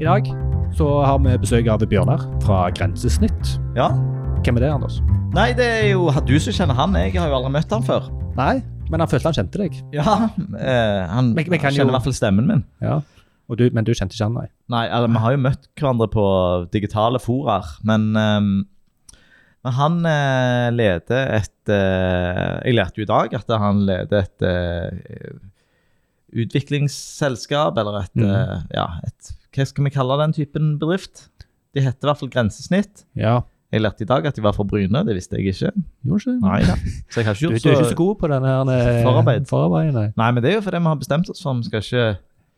I dag så har vi besøk av Bjørnar fra Grensesnitt. Ja. Hvem er det, Anders? Nei, det er jo du som kjenner han. Jeg har jo aldri møtt han før. Nei, men han følte han kjente deg. Ja, eh, han, Men- men kan han kjenner i hvert fall stemmen min. Ja. Og du, men du kjente ikke han, nei? Nei, eller, vi har jo møtt hverandre på digitale foraer, men, ehm, men han eh, leder et eh, Jeg lærte jo i dag at han leder et eh, utviklingsselskap, eller et, mm. eh, ja, et Hva skal vi kalle den typen bedrift? De heter i hvert fall Grensesnitt. Ja. Jeg lærte i dag at de var fra Bryne, det visste jeg ikke. Ikke Nei ja. Så jeg har ikke Du, gjort du er ikke så god på den her eh, Forarbeid. forarbeid nei. Nei, men det er jo fordi vi har bestemt oss for vi skal ikke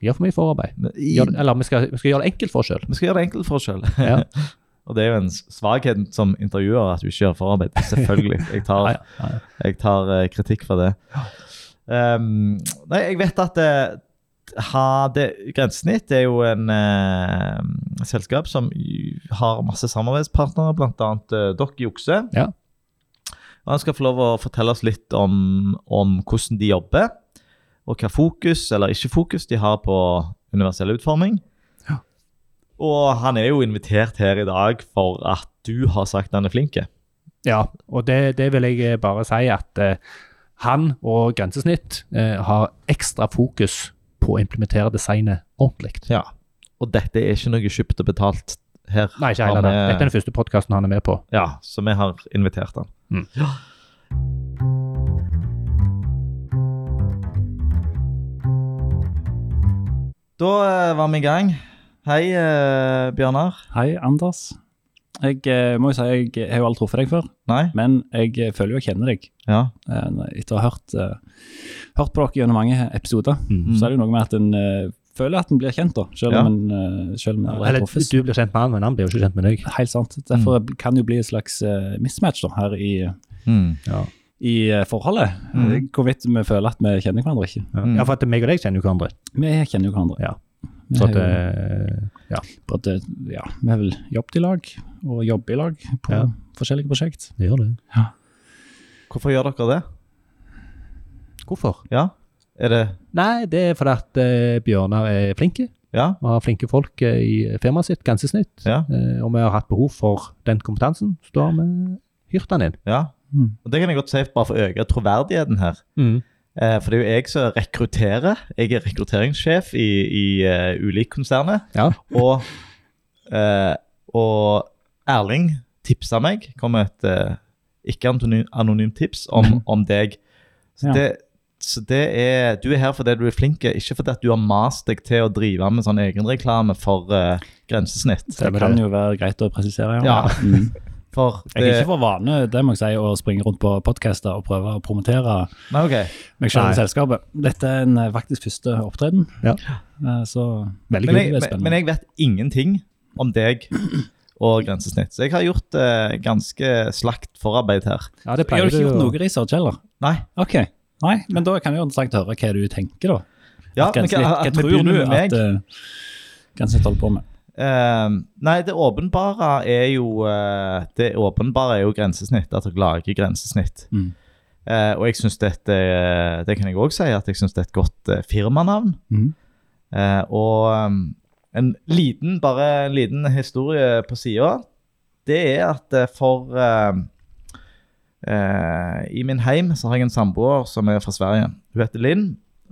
Gjøre for mye forarbeid. Gjør, eller vi skal, vi skal gjøre det enkelt for oss sjøl. Vi skal gjøre det enkelt for oss sjøl. Ja. Og det er jo en svakhet som intervjuer at du ikke gjør forarbeid. Selvfølgelig. Jeg tar, jeg tar eh, kritikk for det. Um, nei, jeg vet at det, ha, det, Grensesnitt er jo en eh, selskap som har masse samarbeidspartnere, bl.a. Uh, Dokk Jukse. Ja. Og Han skal få lov å fortelle oss litt om, om hvordan de jobber, og hva fokus eller ikke fokus de har på universell utforming. Ja. Og han er jo invitert her i dag for at du har sagt han er flink. Ja, og det, det vil jeg bare si at eh, han og Grensesnitt eh, har ekstra fokus på å implementere designet ordentlig. Ja. Og dette er ikke noe kjøpt og betalt her. Nei, ikke heller det. vi- Dette er den første podkasten han er med på. Ja, så vi har invitert han. Mm. Ja. Da eh, var vi i gang. Hei, eh, Bjørnar. Hei, Anders. Jeg eh, må jo si jeg har jo aldri truffet deg før, Nei? men jeg eh, føler jo jeg kjenner deg. Ja. Eh, etter å ha hørt, eh, hørt på dere gjennom mange episoder, Mm. så er det jo noe med at en eh, føler at en blir kjent, da. Selv Ja. om en, eh, selv om en Eller truffes. du blir kjent med han, men han blir jo ikke kjent med deg. Helt sant. Derfor kan det jo bli et slags eh, mismatch da, her i, Mm. i eh, forholdet. Mm. Hvorvidt vi føler at vi kjenner hverandre ikke. Ja, Mm. ja for at meg og deg kjenner jo hverandre. Vi kjenner jo hverandre. Ja. Vi Så at, eh, ja, både, ja, vi har vel jobbet i lag, og jobber i lag på Ja. forskjellige prosjekt. det gjør det. Hvorfor gjør dere det? Hvorfor? Ja? Er det Nei, det er fordi at uh, Bjørnar er flinke. Ja? Vi har flinke folk uh, i firmaet sitt, Grensesnitt. Ja? Uh, og vi har hatt behov for den kompetansen, så da har vi hyrt han inn. Ja? Mm. Og Det kan jeg godt si bare for å øke troverdigheten her. Eh, for det er jo jeg som rekrutterer. Jeg er rekrutteringssjef i, i uh, Ulik-konsernet. Ja. Og, eh, og Erling tipsa meg, kom med et uh, ikke-anonymt tips om, om deg. Så, Ja. det, så det er, du er her fordi du er flink, ikke fordi at du har mast deg til å drive med sånn egenreklame for uh, grensesnitt. Det kan jo være greit å presisere, ja. Ja. Mm. det, Jeg er ikke for vane, det må jeg si, å springe rundt på podkaster og prøve å promotere Nei, okay. meg selv i selskapet. Dette er en eh, faktisk første opptreden, Ja. Eh, så Veldig Men kult. jeg, det er men, spennende. men jeg vet ingenting om deg og grensesnitt. Så jeg har gjort eh, ganske slakt forarbeid her. Ja, det Jeg har pleier du ikke gjort noe research heller? Nei. Ok, Nei, men da kan jeg jo interessant høre hva du tenker, da. Ja, at men hva, hva tror du at uh, Grensesnitt holder på med? Eh, nei, det åpenbare er jo eh, Det åpenbare er jo grensesnitt. At dere lager grensesnitt. Mm. Eh, og jeg synes dette eh, Det kan jeg òg si, at jeg syns det er et godt firmanavn. Mm. Eh, og um, en liten, bare en liten historie på sida, det er at for eh, eh, I min heim så har jeg en samboer som er fra Sverige. Hun heter Linn.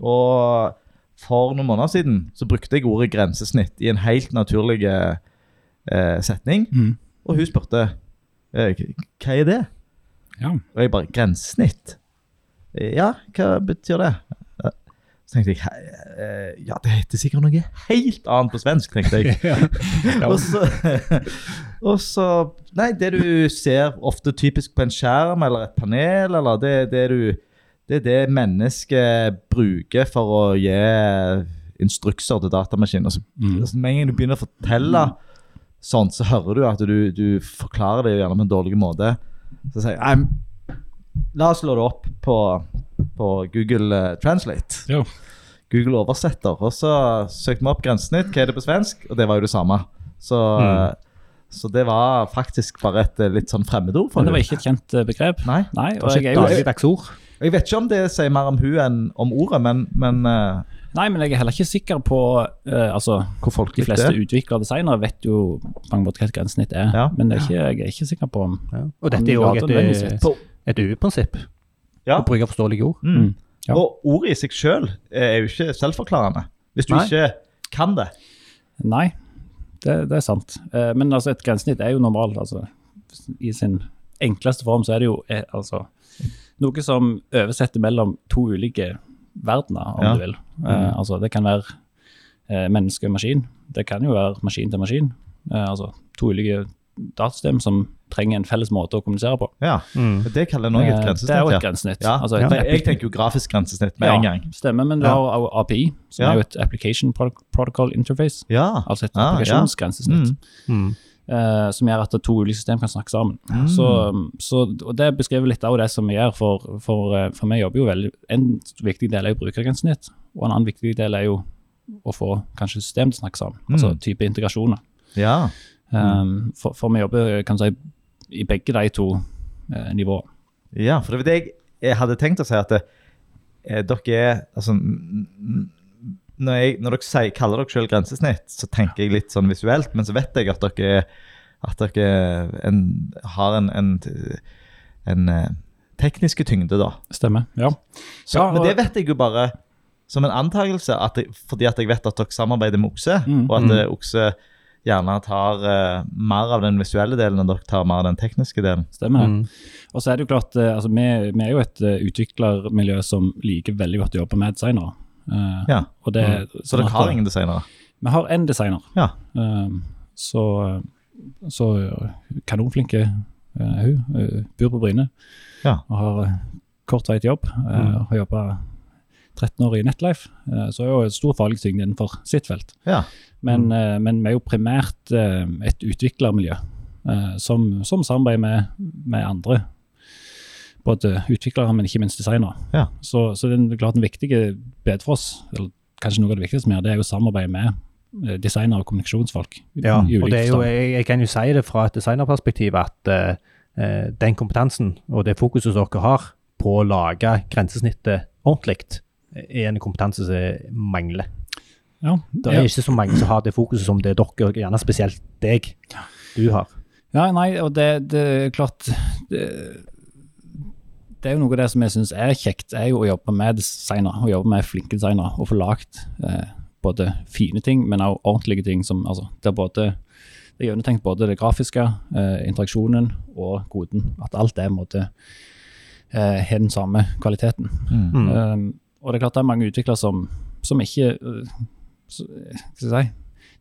Og for noen måneder siden så brukte jeg ordet grensesnitt i en helt naturlig eh, setning. Mm. Og hun spurte eh, hva er det? Ja. Og jeg bare Grensesnitt? Eh, Ja, hva betyr det? Eh, Så tenkte jeg ja, det heter sikkert noe helt annet på svensk, tenkte jeg. og, så, og så Nei, det du ser ofte typisk på en skjerm eller et panel, eller det, det du Det er det mennesket bruker for å gi instrukser til datamaskinen. Og så Mm. altså, Med en gang du begynner å fortelle sånn, så hører du at du, du forklarer det gjerne på en dårlig måte. Så sier jeg «Nei, La oss slå det opp på, på Google eh, Translate. Jo. Google oversetter. Og så søkte vi opp grensesnitt. Hva er det på svensk? Og det var jo det samme. Så, Mm. så det var faktisk bare et eh, litt sånn fremmedord for Men det var ikke et kjent eh, begrep. Nei. Nei, og jeg er jo dagligdags ord. Jeg vet ikke om det sier mer om hun enn om ordet, men, men uh, Nei, men jeg er heller ikke sikker på uh, Altså, Hvor de fleste det er. utviklere og designere vet jo på mange måter hva et grensesnitt er, Ja. men det er ikke, jeg er ikke sikker på om Ja. Og dette er jo òg et, rett. et U-prinsipp. Ja. Å bruke forståelige ord. Mm. Mm. Ja. Og ordet i seg sjøl er jo ikke selvforklarende. Hvis du Nei. ikke kan det. Nei, det, det er sant. Eh, men altså, et grensesnitt er jo normalt. Altså, I sin enkleste form så er det jo eh, altså, noe som oversetter mellom to ulike verdener, om Ja. du vil. Uh, altså, det kan være uh, menneske og maskin. Det kan jo være maskin til maskin. Uh, altså to ulike datasystem som trenger en felles måte å kommunisere på. Ja, Mm. Det kaller jeg òg et grensesnitt. Det er jo et grensesnitt. Ja. Altså, Ja. Jeg tenker jo grafisk grensesnitt med ja, en gang. Stemmer, men du har API, som Ja. er jo et Application Protocol Interface. Ja. Altså et Ah, ja. applikasjonsgrensesnitt. Mm. Eh, som gjør at to ulike system kan snakke sammen. Mm. Så, så, og Det beskriver litt av det som vi gjør, for, for, eh, for vi jobber jo veldig En viktig del er jo brukergrensesnitt, og en annen viktig del er jo å få kanskje system til å snakke sammen. Mm. Altså type integrasjoner. Ja. Um, for, for vi jobber kan si, i begge de to eh, nivåene. ja, for det var det jeg, jeg hadde tenkt å si, at det, eh, dere er altså, når, jeg, når dere sier, kaller dere selv grensesnitt, så tenker jeg litt sånn visuelt, men så vet jeg at dere, er- at dere en, har en, en, en eh, tekniske tyngde, da. Stemmer. Ja. Så, Ja, men det vet jeg jo bare som en antakelse, at jeg, fordi at jeg vet at dere samarbeider med Okse, Mm. og at Mm. eh, Okse gjerne tar uh, mer av den visuelle delen enn dere tar mer av den tekniske delen. Stemmer. Mm. Og så er det jo klart, uh, altså vi, vi er jo et uh, utviklermiljø som liker veldig godt å jobbe med designere. Eh, Ja. det, Mm. Så dere har ingen designere? Vi har én designer. Ja. Um, så, så uh, kanonflinke uh, hun. Uh, bor på Bryne Ja. og har uh, kort vei til jobb. Uh, Mm. Har jobba 13 år i Netlife, uh, så er jo et stor faglig tyngde innenfor sitt felt. Ja. Men, Mm. uh, men vi er jo primært uh, et utviklermiljø uh, som, som samarbeider med, med andre. Både utviklere, men ikke minst designere. Ja. Så, så det er klart en viktig bed for oss, eller kanskje noe av det viktigste vi gjør, det er jo samarbeid med eh, designere og kommunikasjonsfolk. Ja, og det er jo, jeg, jeg kan jo si det fra et designerperspektiv at eh, den kompetansen og det fokuset dere har på å lage grensesnittet ordentlig, er en kompetanse som mangler. ja, Det er ikke så mange som har det fokuset som det er dere, og gjerne spesielt deg, du har. ja, nei, og det, det er klart det, det er jo noe av det som jeg syns er kjekt, er jo å jobbe med designere, å jobbe med flinke designere, og få lagd eh, både fine ting, men også ordentlige ting. som, altså, det er både det er gjennomtenkt både det grafiske, eh, interaksjonen og koden. At alt er på en eh, den samme kvaliteten. Mm. Um, og det er klart det er mange utviklere som, som ikke uh, så, Skal jeg si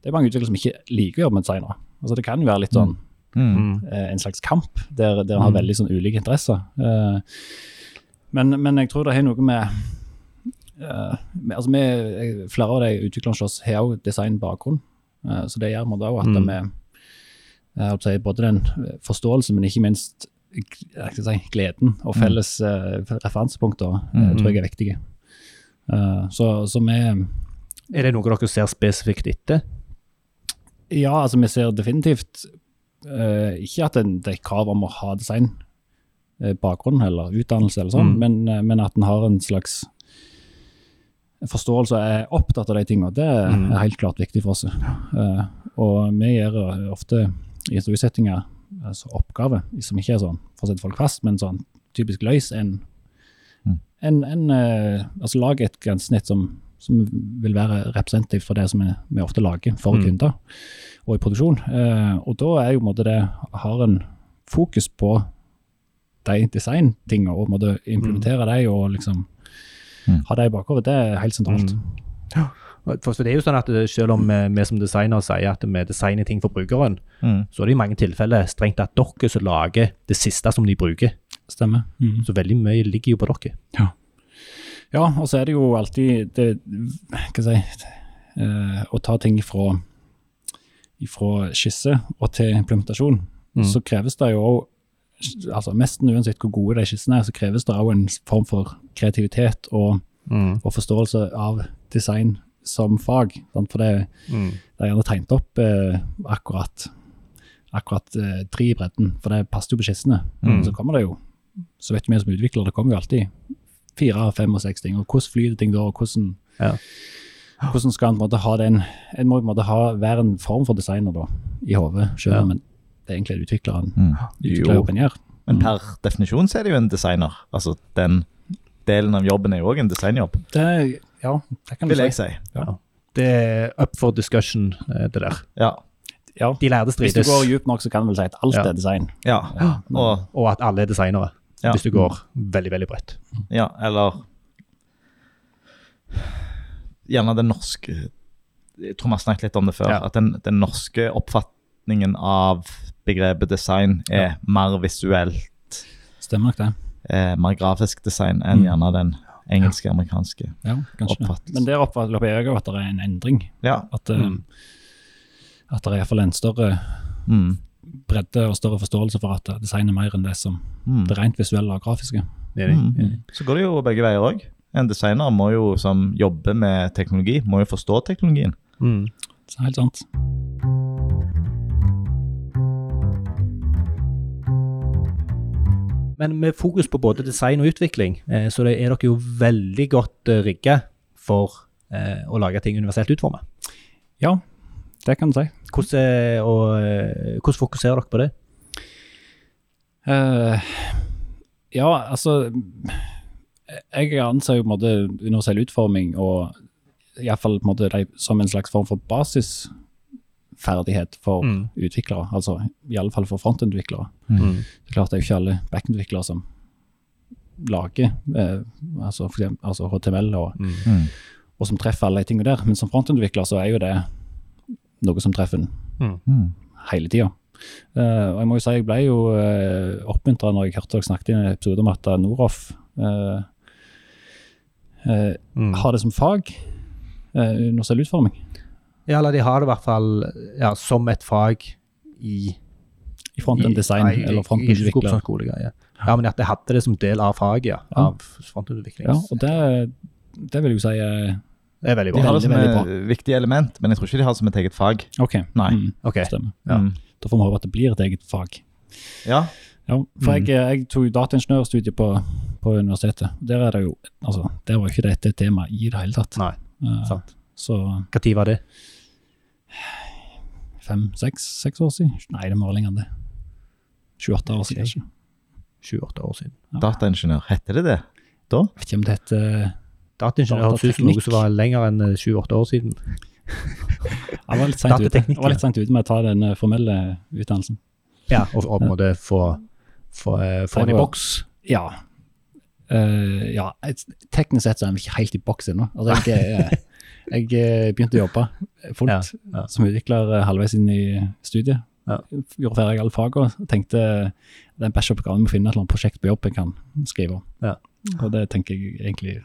Det er mange utviklere som ikke liker å jobbe med designere. Altså Det kan jo være litt sånn Mm. Eh, en slags kamp, der, der en har Mm. veldig sånn ulike interesser. Eh, men, men jeg tror det har noe med eh, med- altså vi, Flere av de utviklerne hos oss har òg designbakgrunn, eh, så det gjør vi måte at Mm. vi på si, både den forståelsen, men ikke minst jeg skal si, gleden og Mm. felles eh, referansepunkter Mm. tror jeg er viktige. Eh, så, så vi Er det noe dere ser spesifikt etter? Ja, altså vi ser definitivt eh, ikke at det, er krav om å ha design eh, eller utdannelse eller sånn, Mm. men, uh, men at en har en slags forståelse og er opptatt av de tingene. Det Mm. er helt klart viktig for oss. Uh, og vi gjør ofte i intervjusettinger altså oppgaver som ikke er sånn for å sette folk fast, men sånn typisk løs en, Mm. en, en Altså Lag et grensesnitt som, som vil være representativt for det som vi, vi ofte lager for Mm. kunder og i produksjon. Eh, og da er jo måte det har en fokus på de designtingene og måtte implementere mm. implementere de og liksom Mm. ha de i bakhodet. Det er helt sentralt. Mm. For for det er jo sånn at eh, Selv om eh, vi som designer sier at vi designer ting for brukeren, Mm. så er det i mange tilfeller strengt tatt dere som lager det siste som de bruker. Stemmer. Mm. Så veldig mye ligger jo på dere. Ja, og så er det jo alltid det, hva skal jeg si, eh, å ta ting fra, fra skisse og til implementasjon. Mm. Så kreves det jo altså Nesten uansett hvor gode de skissene er, så kreves det òg en form for kreativitet og, Mm. og forståelse av design som fag. Sant? For det, Mm. det er gjerne tegnet opp eh, akkurat akkurat eh, tre i bredden, for det passer jo på skissene. Mm. Så kommer det jo, så vet vi som utvikler, det kommer jo alltid fire, fem og seks ting. Og hvordan flyter ting da, og hvordan Ja. Hvordan skal en på en måte ha den En må på en måte ha, være en form for designer da, i hodet, selv om Ja. det egentlig er utvikleren Mm. utviklerjobben gjør. Men per definisjon så er det jo en designer. Altså den delen av jobben er jo òg en designjobb, Det, ja, det kan du vil jeg si. si. Det er up for discussion, eh, det der. Ja. Ja. De lærde Hvis du går dypt nok, så kan du vel si at alt Ja. er design. ja. Og, og at alle er designere. Ja. Hvis du går veldig, veldig bredt. ja, eller Gjerne den norske Jeg tror vi har snakket litt om det før. Ja. At den, den norske oppfatningen av begrepet design er mer visuelt, Stemmer nok det. eh, mer grafisk design enn Mm. gjerne den engelske-amerikanske. Ja, oppfattelsen. Men der oppfatter jeg òg at det er en endring. Ja. At, eh, Mm. at det er iallfall en større Mm. Bredde og større forståelse for at design er mer enn det som Mm. det rent visuelle og grafiske. Enig. Mm. Så går det jo begge veier òg. En designer må jo, som jobber med teknologi, må jo forstå teknologien. Mm. er helt sant. Men med fokus på både design og utvikling, eh, så er dere jo veldig godt eh, rigga for eh, å lage ting universelt utformet. Ja, det kan du si. Hvordan, og, eh, hvordan fokuserer dere på det? Uh, ja, altså Jeg anser jo på en måte universell utforming og iallfall som en slags form for basisferdighet for Mm. utviklere. Altså iallfall for frontutviklere. Mm. Det er klart det er jo ikke alle backutviklere som lager eh, altså, eksempel, altså HTML og, Mm. Mm. og som treffer alle de tingene der. Men som frontutvikler så er jo det noe som treffer en Mm. hele tida. og jeg må jo si jeg ble jo uh, oppmuntra når jeg hørte dere snakket i en episode om at Noroff uh, uh, Mm. har det som fag, uh, universell utforming, Ja, eller de har det i hvert fall ja, som et fag i i frontend design i- eller i frontutvikler. sånn. Ja, men at de hadde det som del av faget, ja. Ja. Av frontutvikling. Ja, og det, det vil jeg jo si Det er veldig bra. De har det som et viktig element, men jeg tror ikke de har det som et eget fag. OK. Nei. Mm, Ok. stemmer. Ja. Mm. Da får vi håpe at det blir et eget fag. Ja. Ja, for Mm. jeg, jeg tok dataingeniørstudiet på, på universitetet. Der er det jo altså, Der var jo ikke dette et tema i det hele tatt. Nei, Eh, sant. Så Når var det? fem-seks seks år siden? Nei, det må være lenger enn det. 28 år siden, kanskje. 28 år siden. Dataingeniør, heter det det? Da? Vet ikke om det heter Dataingeniør høres ut som noe som var lenger enn eh, 28 år siden. Jeg var litt sent ute. Ute med å ta den eh, formelle utdannelsen. Ja, og, og på en måte få, få, eh, få den i boks. Ja. Uh, ja, teknisk sett så er jeg ikke helt i boks ennå. Altså, jeg, jeg, jeg begynte å jobbe fullt Ja, ja. som utvikler halvveis inn i studiet. Ja. Gjorde ferdig alle fagene. og Tenkte det er en bacheloroppgave med å finne et eller annet prosjekt på jobb jeg kan skrive om. Ja. Og det tenker jeg egentlig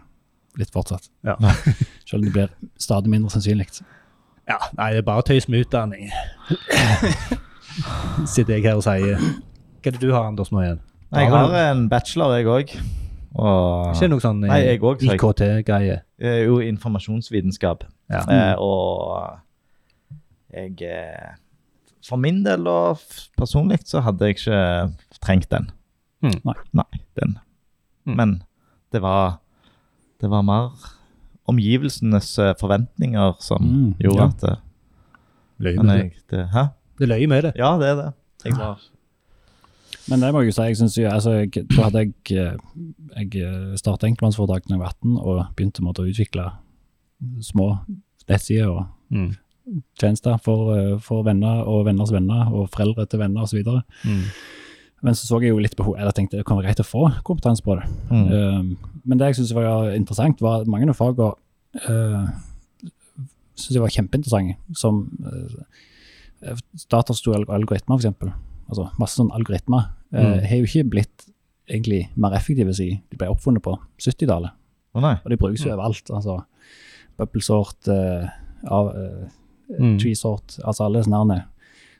litt fortsatt. Ja. Selv om det blir stadig mindre sannsynlig. ja, nei, det er bare tøys med utdanning. Sitter jeg her og sier. Hva er det du har, Anders, nå igjen? Jeg har en bachelor, jeg òg. Og Ikke noe sånn eh, Nei. IKT-greie. er jo informasjonsvitenskap. Ja. Eh, og jeg eh, For min del og personlig så hadde jeg ikke trengt den. Mm. Nei. Nei, den. Mm. Men det var Det var mer omgivelsenes eh, forventninger som Mm, gjorde ja. at det, Løy med det. jeg, det Hæ? Det løy med det. Ja, det er det. Jeg var Men det må jeg jo si, jeg synes jo, altså, jeg, da hadde jeg, eh, jeg startet enkeltmannsforetak da jeg var 18 og begynte med å utvikle små nettsider og Mm. tjenester for, eh, for venner og venners venner og foreldre til venner osv. Mm. Men så så jeg jo litt behov, eller tenkte det kan være greit å få kompetanse på det. mm. Um, men det jeg syntes var interessant, var at mange av fagene uh, synes jeg var kjempeinteressante. Som uh, datastol og algoritmer, f.eks. Altså masse sånne algoritmer. Uh, Mm. har jo ikke blitt egentlig mer effektive siden de ble oppfunnet på 70-tallet. Oh. Og de brukes jo overalt. altså Bubble sort, uh, av, uh, Mm. tree sort, altså alle sånne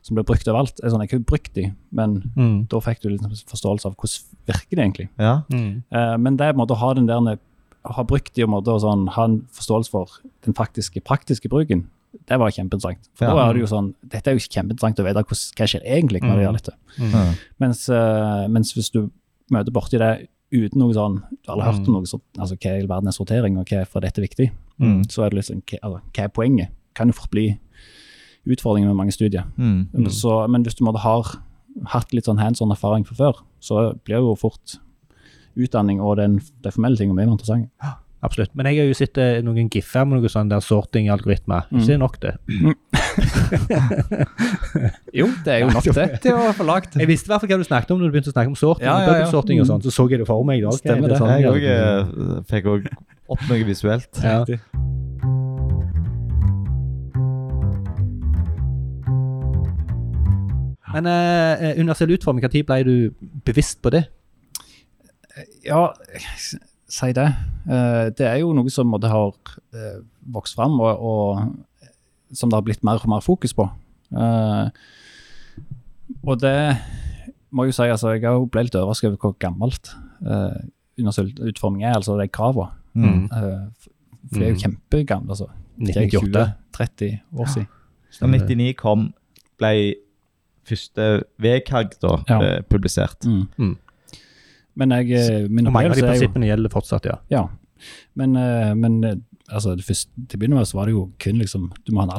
som blir brukt overalt. er sånn, Jeg har ikke brukt de, men Mm. da fikk du litt forståelse av hvordan virker det egentlig. Ja. Mm. Uh, men det er på en måte å ha den der ha brukt de og måte og sånn, ha en forståelse for den faktiske, praktiske bruken, det var kjempeinteressant. For Ja. da er det jo sånn, Dette er jo kjempeinteressant å vite hva, hva skjer egentlig når Mm. det gjør dette. Mm. Mens, uh, mens hvis du møter borti det uten noe sånn Du har aldri hørt om Mm. noe sånt, altså hva i all verden er sortering, og hva er for dette viktig. Mm. så er det liksom hva, altså, hva er poenget? Kan jo fort bli utfordringen med mange studier. Mm. Så, men hvis du måtte har hatt litt sånn hands on erfaring fra før, så blir jo fort utdanning og den, de formelle tingene mer interessante. Absolutt. Men jeg har jo sett eh, noen giffer med noe sånn der sorting-algoritmer. Mm. Så det nok det. Jo, det er jo nok det det å få lagt. Jeg visste i hvert fall hva du snakket om når du begynte å snakke om sorting. Ja, ja, ja. sorting og sånn, så så jeg det for meg. Da. Stemmer er det. sånn, Jeg ja. òg eh, fikk òg opp noe visuelt. Ja. Men eh, eh, universell utforming, når ble du bevisst på det? Ja, si det. Eh, det er jo noe som måtte ha uh, vokst fram, og, og som det har blitt mer og mer fokus på. Eh, og det må jeg jo si, altså, jeg har jo ble litt overrasket over hvor gammelt uh, universell utforming er, altså de kravene. Mm. Uh, for de er jo Mm. kjempegamle, altså. Det er 1998. 20-30 år siden. Da 99 kom, ble første VKG da Ja. eh, publisert. Mm. Mm. Men jeg, eh, min Og mange av de prinsippene gjelder fortsatt, ja. Ja, men, eh, men eh, altså, det første, til å begynne med så var det jo kun liksom, du må ha en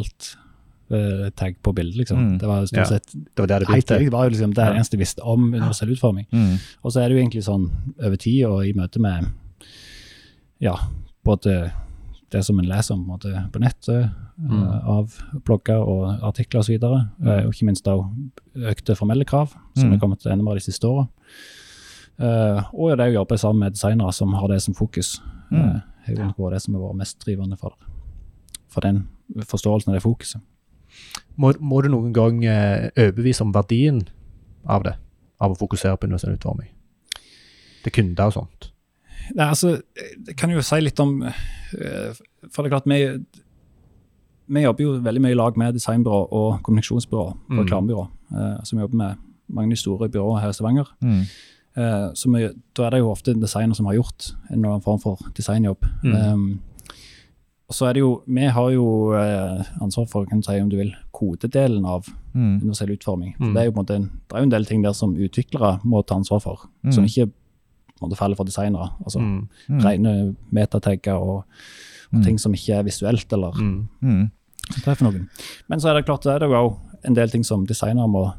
alt-tag på bildet, liksom. Mm. Det var Ja. stort sett, Det var der det helt begynte. tidlig var jo liksom det Ja. eneste jeg visste om universell utforming. Mm. Og så er det jo egentlig sånn over tid og i møte med, ja, både det som en leser om på, måte, på nettet, Mm. eh, av blogger og artikler osv., og, Mm. og ikke minst da økte formelle krav, som Mm. er kommet enda mer de siste åra. Uh, og det å jobbe sammen med designere som har det som fokus, Mm. eh, er jo det som har vært mest drivende for, for den forståelsen av det fokuset. Må, må du noen gang eh, overbevise om verdien av det? Av å fokusere på universell utforming? Til kunder og sånt? Nei, altså, jeg kan jo si litt om eh, For det er klart, vi, vi jobber jo veldig mye i lag med designbyrå og kommunikasjonsbyrå og Mm. reklamebyrå, eh, som jobber med mange de store byråene her i Stavanger. Mm. Eh, så vi, da er det jo ofte en designer som har gjort en eller annen form for designjobb. Mm. Um, og så er det jo, Vi har jo eh, ansvar for kan du si, om du vil, kodedelen av Mm. universell utforming. For Mm. Det er jo på en måte en, det er jo en del ting der som utviklere må ta ansvar for, Mm. som ikke måte faller for designere. Altså Mm. Mm. rene metatagger og, og Mm. ting som ikke er visuelt eller Mm. Mm. som treffer noen. Men så er det klart det er det jo en del ting som designere må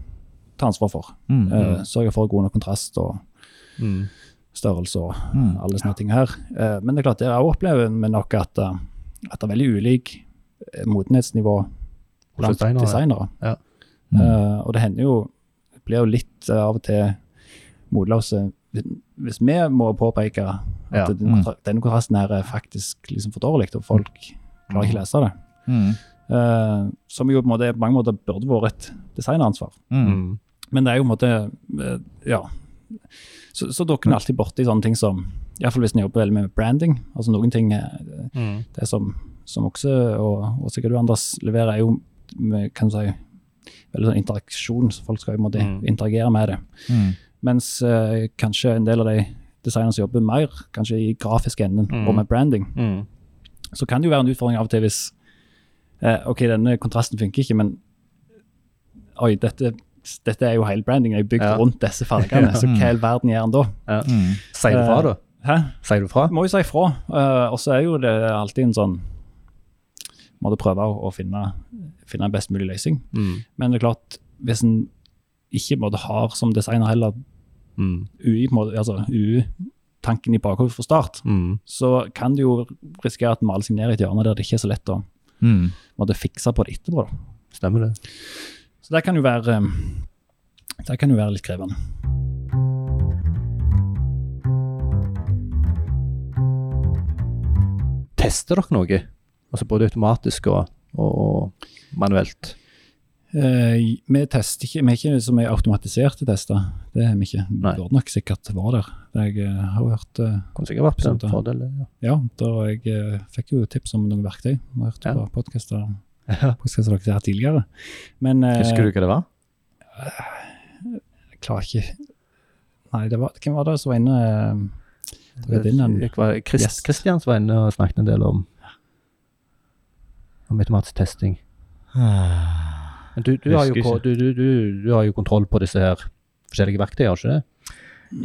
ta ansvar for. Mm. Eh, sørge for god nok kontrast og Mm. størrelse og Mm. alle sånne ting her. Uh, men det er klart, jeg opplever vi nok at, eh, at det er veldig ulik modenhetsnivå blant designere, designere. ja. Mm. Uh, og det hender jo, det blir jo litt uh, av og til motløse hvis vi må påpeke at Ja. den, denne kontrasten her er faktisk liksom for dårlig, og folk klarer ikke lese det. Mm. uh, som jo på måte på mange måter burde vært et designeransvar. Mm. Mm. Men det er jo på en måte eh, Ja. Så, så dukker en alltid borti sånne ting som Iallfall hvis en jobber veldig med branding. altså Noen ting eh, Mm. Det som, som også, og, og sikkert du Anders, leverer, er jo med, kan du si, veldig sånn interaksjon, så folk skal jo på en måte Mm. interagere med det. Mens uh, kanskje en del av de designerne som jobber mer kanskje i grafisk enden Mm. og med branding, Mm. så kan det jo være en utfordring av og til hvis uh, OK, denne kontrasten funker ikke, men oi, dette, dette er jo hele brandingen er bygd Ja. rundt disse fargene, så hva i all verden gjør en da? Ja. Mm. Sier du fra, da? Hæ? Sier du fra? Må jo si fra. Uh, og så er jo det alltid en sånn Må du prøve å, å finne, finne en best mulig løsning. Mm. Men det er klart, hvis en ikke måtte har som designer heller Mm. UI, på en måte, altså i bakhodet fra start, Mm. så kan du jo risikere at en maler seg ned i et hjørne der det ikke er så lett å Mm. måtte fikse på det etterpå. Da. Stemmer det. Så det kan jo være eh, det kan jo være litt krevende. Tester dere noe? Altså både automatisk og, og, og manuelt? Eh, vi tester ikke, vi er ikke så mye automatiserte tester. Det er vi ikke. Nei. Det burde nok sikkert være der. Jeg eh, har hørt eh, Kunne sikkert vært en fordel. Ja. Ja, da jeg eh, fikk jo tips om noen verktøy. Jeg har hørt Ja. på podkaster Ja. dere har tidligere. Men eh, Husker du hva det var? jeg klarer ikke Nei, det var, hvem var det som var inne? Det var din Jeg var Christ, Yes. Christian som var inne og snakket en del om om automatisk testing. Men du, du, har jo, du, du, du, du har jo kontroll på disse her forskjellige verktøyene, har du ikke det?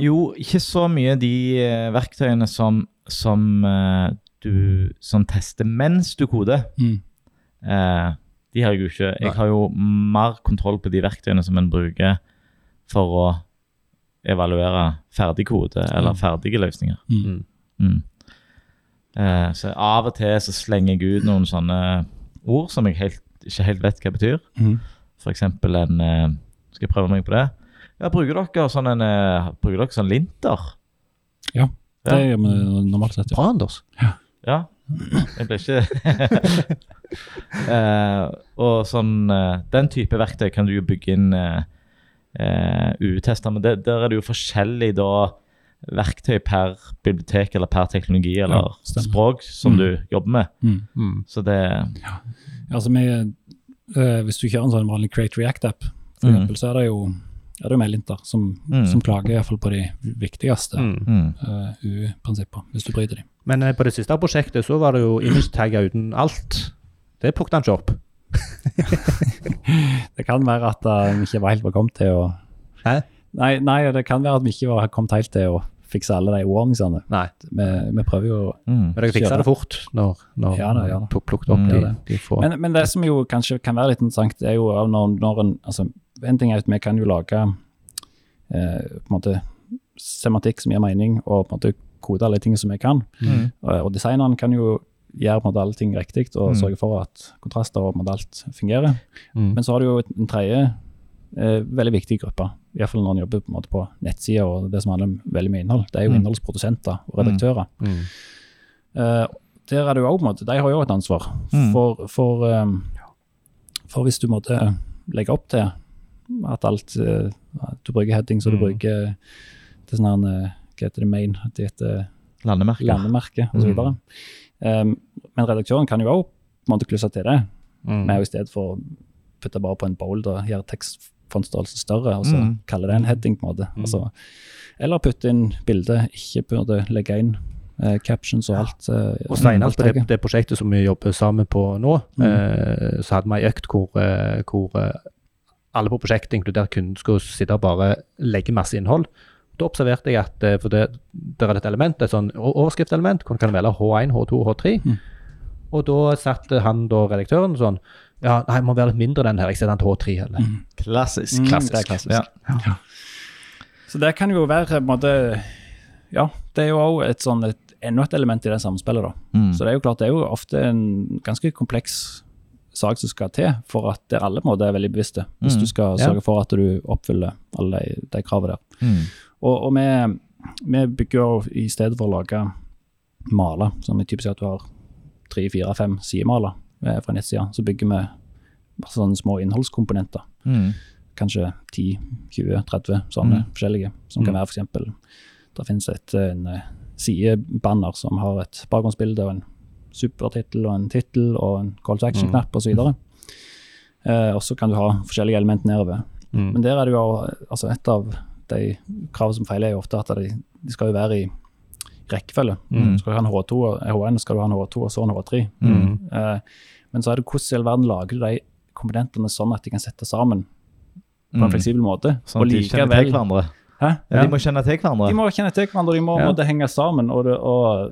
Jo, ikke så mye de eh, verktøyene som, som eh, du som tester mens du koder. Mm. Eh, de har jeg jo ikke. Jeg har jo mer kontroll på de verktøyene som en bruker for å evaluere ferdig kode eller Mm. ferdige løsninger. Mm. Mm. Eh, så av og til så slenger jeg ut noen sånne ord som jeg helt, ikke helt vet hva det betyr. Mm. Eksempel en eh, Skal jeg prøve meg på det? Ja, bruker dere sånn en eh, Bruker dere sånn linter? Ja, det Ja. gjør vi normalt sett. Ja. Bra, Anders. Ja. Jeg ble ikke uh, Og sånn uh, Den type verktøy kan du jo bygge inn uh, uh U-tester, men det, der er det jo forskjellig da verktøy per bibliotek eller per teknologi eller Ja, språk som Mm. du jobber med. Mm. Mm. Så det Altså, med, øh, hvis du kjører en sånn vanlig Create React-app, for Mm. eksempel, så er det jo er det jo medlinter som, Mm. som klager i hvert fall på de viktigste Mm. mm. eh, U-prinsipper, hvis du bryter dem. Men eh, på det siste prosjektet så var det jo image-tagger uten alt. Det plukket han ikke opp. Det kan være at vi uh, ikke var helt velkommen til å Hæ? Nei, nei, det kan være at vi ikke var kommet helt til å fikse alle de ordningene. Nei. Vi, vi prøver jo Mm. Men dere fiksa det fort når, når Ja da, ja da. plukket opp Mm. de, de få. Men, men det som jo kanskje kan være litt interessant, er jo når, når en altså, En ting er at vi kan jo lage eh, på en måte semantikk som gir mening, og på en måte kode alle tingene som vi kan. Mm. Og, og designeren kan jo gjøre på en måte alle ting riktig og Mm. sørge for at kontraster og på en måte alt fungerer. Mm. Men så har du jo en tredje eh, veldig viktig gruppe, iallfall når en jobber på, en på nettsider og det som handler om veldig mye innhold. Det er jo Mm. innholdsprodusenter og redaktører. Mm. Eh, der er det jo også, på en måte, De har jo et ansvar. Mm. For, for, eh, for hvis du måtte legge opp til at alt eh, Du bruker headings og du Mm. bruker det sånn her, eh, Hva heter det main? Det heter landemerke. landemerke osv. Mm. Um, men redaktøren kan jo på klusse til det, Mm. med i stedet for å putte bare på en bold og gjøre tekstfontstørrelse større, og så Mm. kalle det en heading. på en måte. Mm. Altså, eller putte inn bilde, ikke burde legge inn eh, captions og alt. eh, Og Steinar, på det, det. prosjektet som vi jobber sammen på nå, Mm. eh, så hadde vi ei økt hvor, eh, hvor eh, alle på prosjektet, inkludert kunden, skulle sitte og bare legge masse innhold. Da observerte jeg at eh, for det, det er et element, et sånn overskriftelement, hvor du kan velge H1, H2 og H3. Mm. Og da satte han da redaktøren sånn Ja, nei, må være litt mindre den her. Jeg setter den til H3 heller. Mm. Klassisk. Mm, det er klassisk. Ja. Så det kan jo være på en måte Ja, det er jo òg et sånn et, enda et element i det samspillet, da. Mm. Så det er jo klart, det er jo ofte en ganske kompleks sak som skal til for at det alle måter er veldig bevisste, hvis Mm, du skal ja. sørge for at du oppfyller alle de, de kravene der. Mm. Og, og vi, vi bygger jo i stedet for å lage maler, som er typisk at du har tre, fire, fem sidemaler fra nettsida, så bygger vi masse sånne små innholdskomponenter. Mm. Kanskje 10, 20, 30 sånne Mm. forskjellige, som kan Mm. være f.eks. Det finnes et, en eh, sidebanner som har et bakgrunnsbilde og en supertittel og en tittel og en call to action-knapp osv. Og, eh, så kan du ha forskjellige elementer nedover. Mm. Men der er det jo altså et av de kravene som feiler, er jo ofte at de, de skal jo være i rekkefølge. Mm. Skal du ha en H2 og H1, skal du ha en H2 og så en H3. Mm. Eh, men så er det hvordan i all verden lager du de komponentene sånn at de kan sette sammen på en Mm. fleksibel måte. Sånn at de kjenner til hverandre. Hæ? Ja, de må kjenne til hverandre. De må kjenne til hverandre, de må Ja. henge sammen. Og, det, og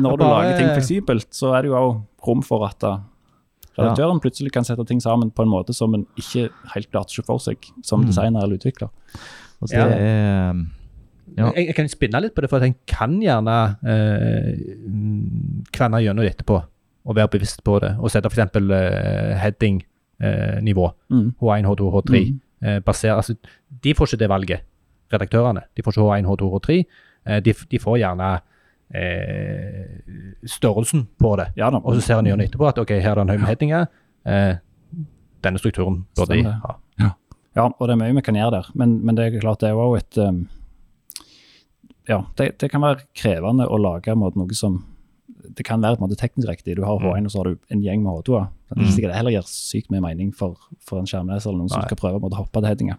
når du bare- lager ting fleksibelt, så er det jo også rom for at da, redaktøren plutselig kan sette ting sammen på en måte som en ikke helt klarte seg for seg som Mm. designer eller utvikler. Og det Ja. er Ja. Jeg, jeg kan spinne litt på det, for jeg kan gjerne eh, mm, kverne gjennom det etterpå og være bevisst på det. Og sette f.eks. Eh, heading-nivå. Mm. H1, H2, H3. Mm. Eh, baser, altså, de får ikke det valget, redaktørene. De får ikke H1, H2, H3. Eh, de, de får gjerne eh, størrelsen på det. Ja da. Og så ser en gjennom etterpå at ok, her er det en høy med headinger. Eh, denne strukturen bør de ha. Ja, og det er mye vi kan gjøre der, men, men det er klart det er jo et um, Ja, det, det kan være krevende å lage måte, noe som Det kan være måte teknisk riktig. Du har H1, og så har du en gjeng med H2-er. Det er sikkert det heller gir sykt mye mening for, for en skjermleser eller noen som skal prøve å hoppe til headinger.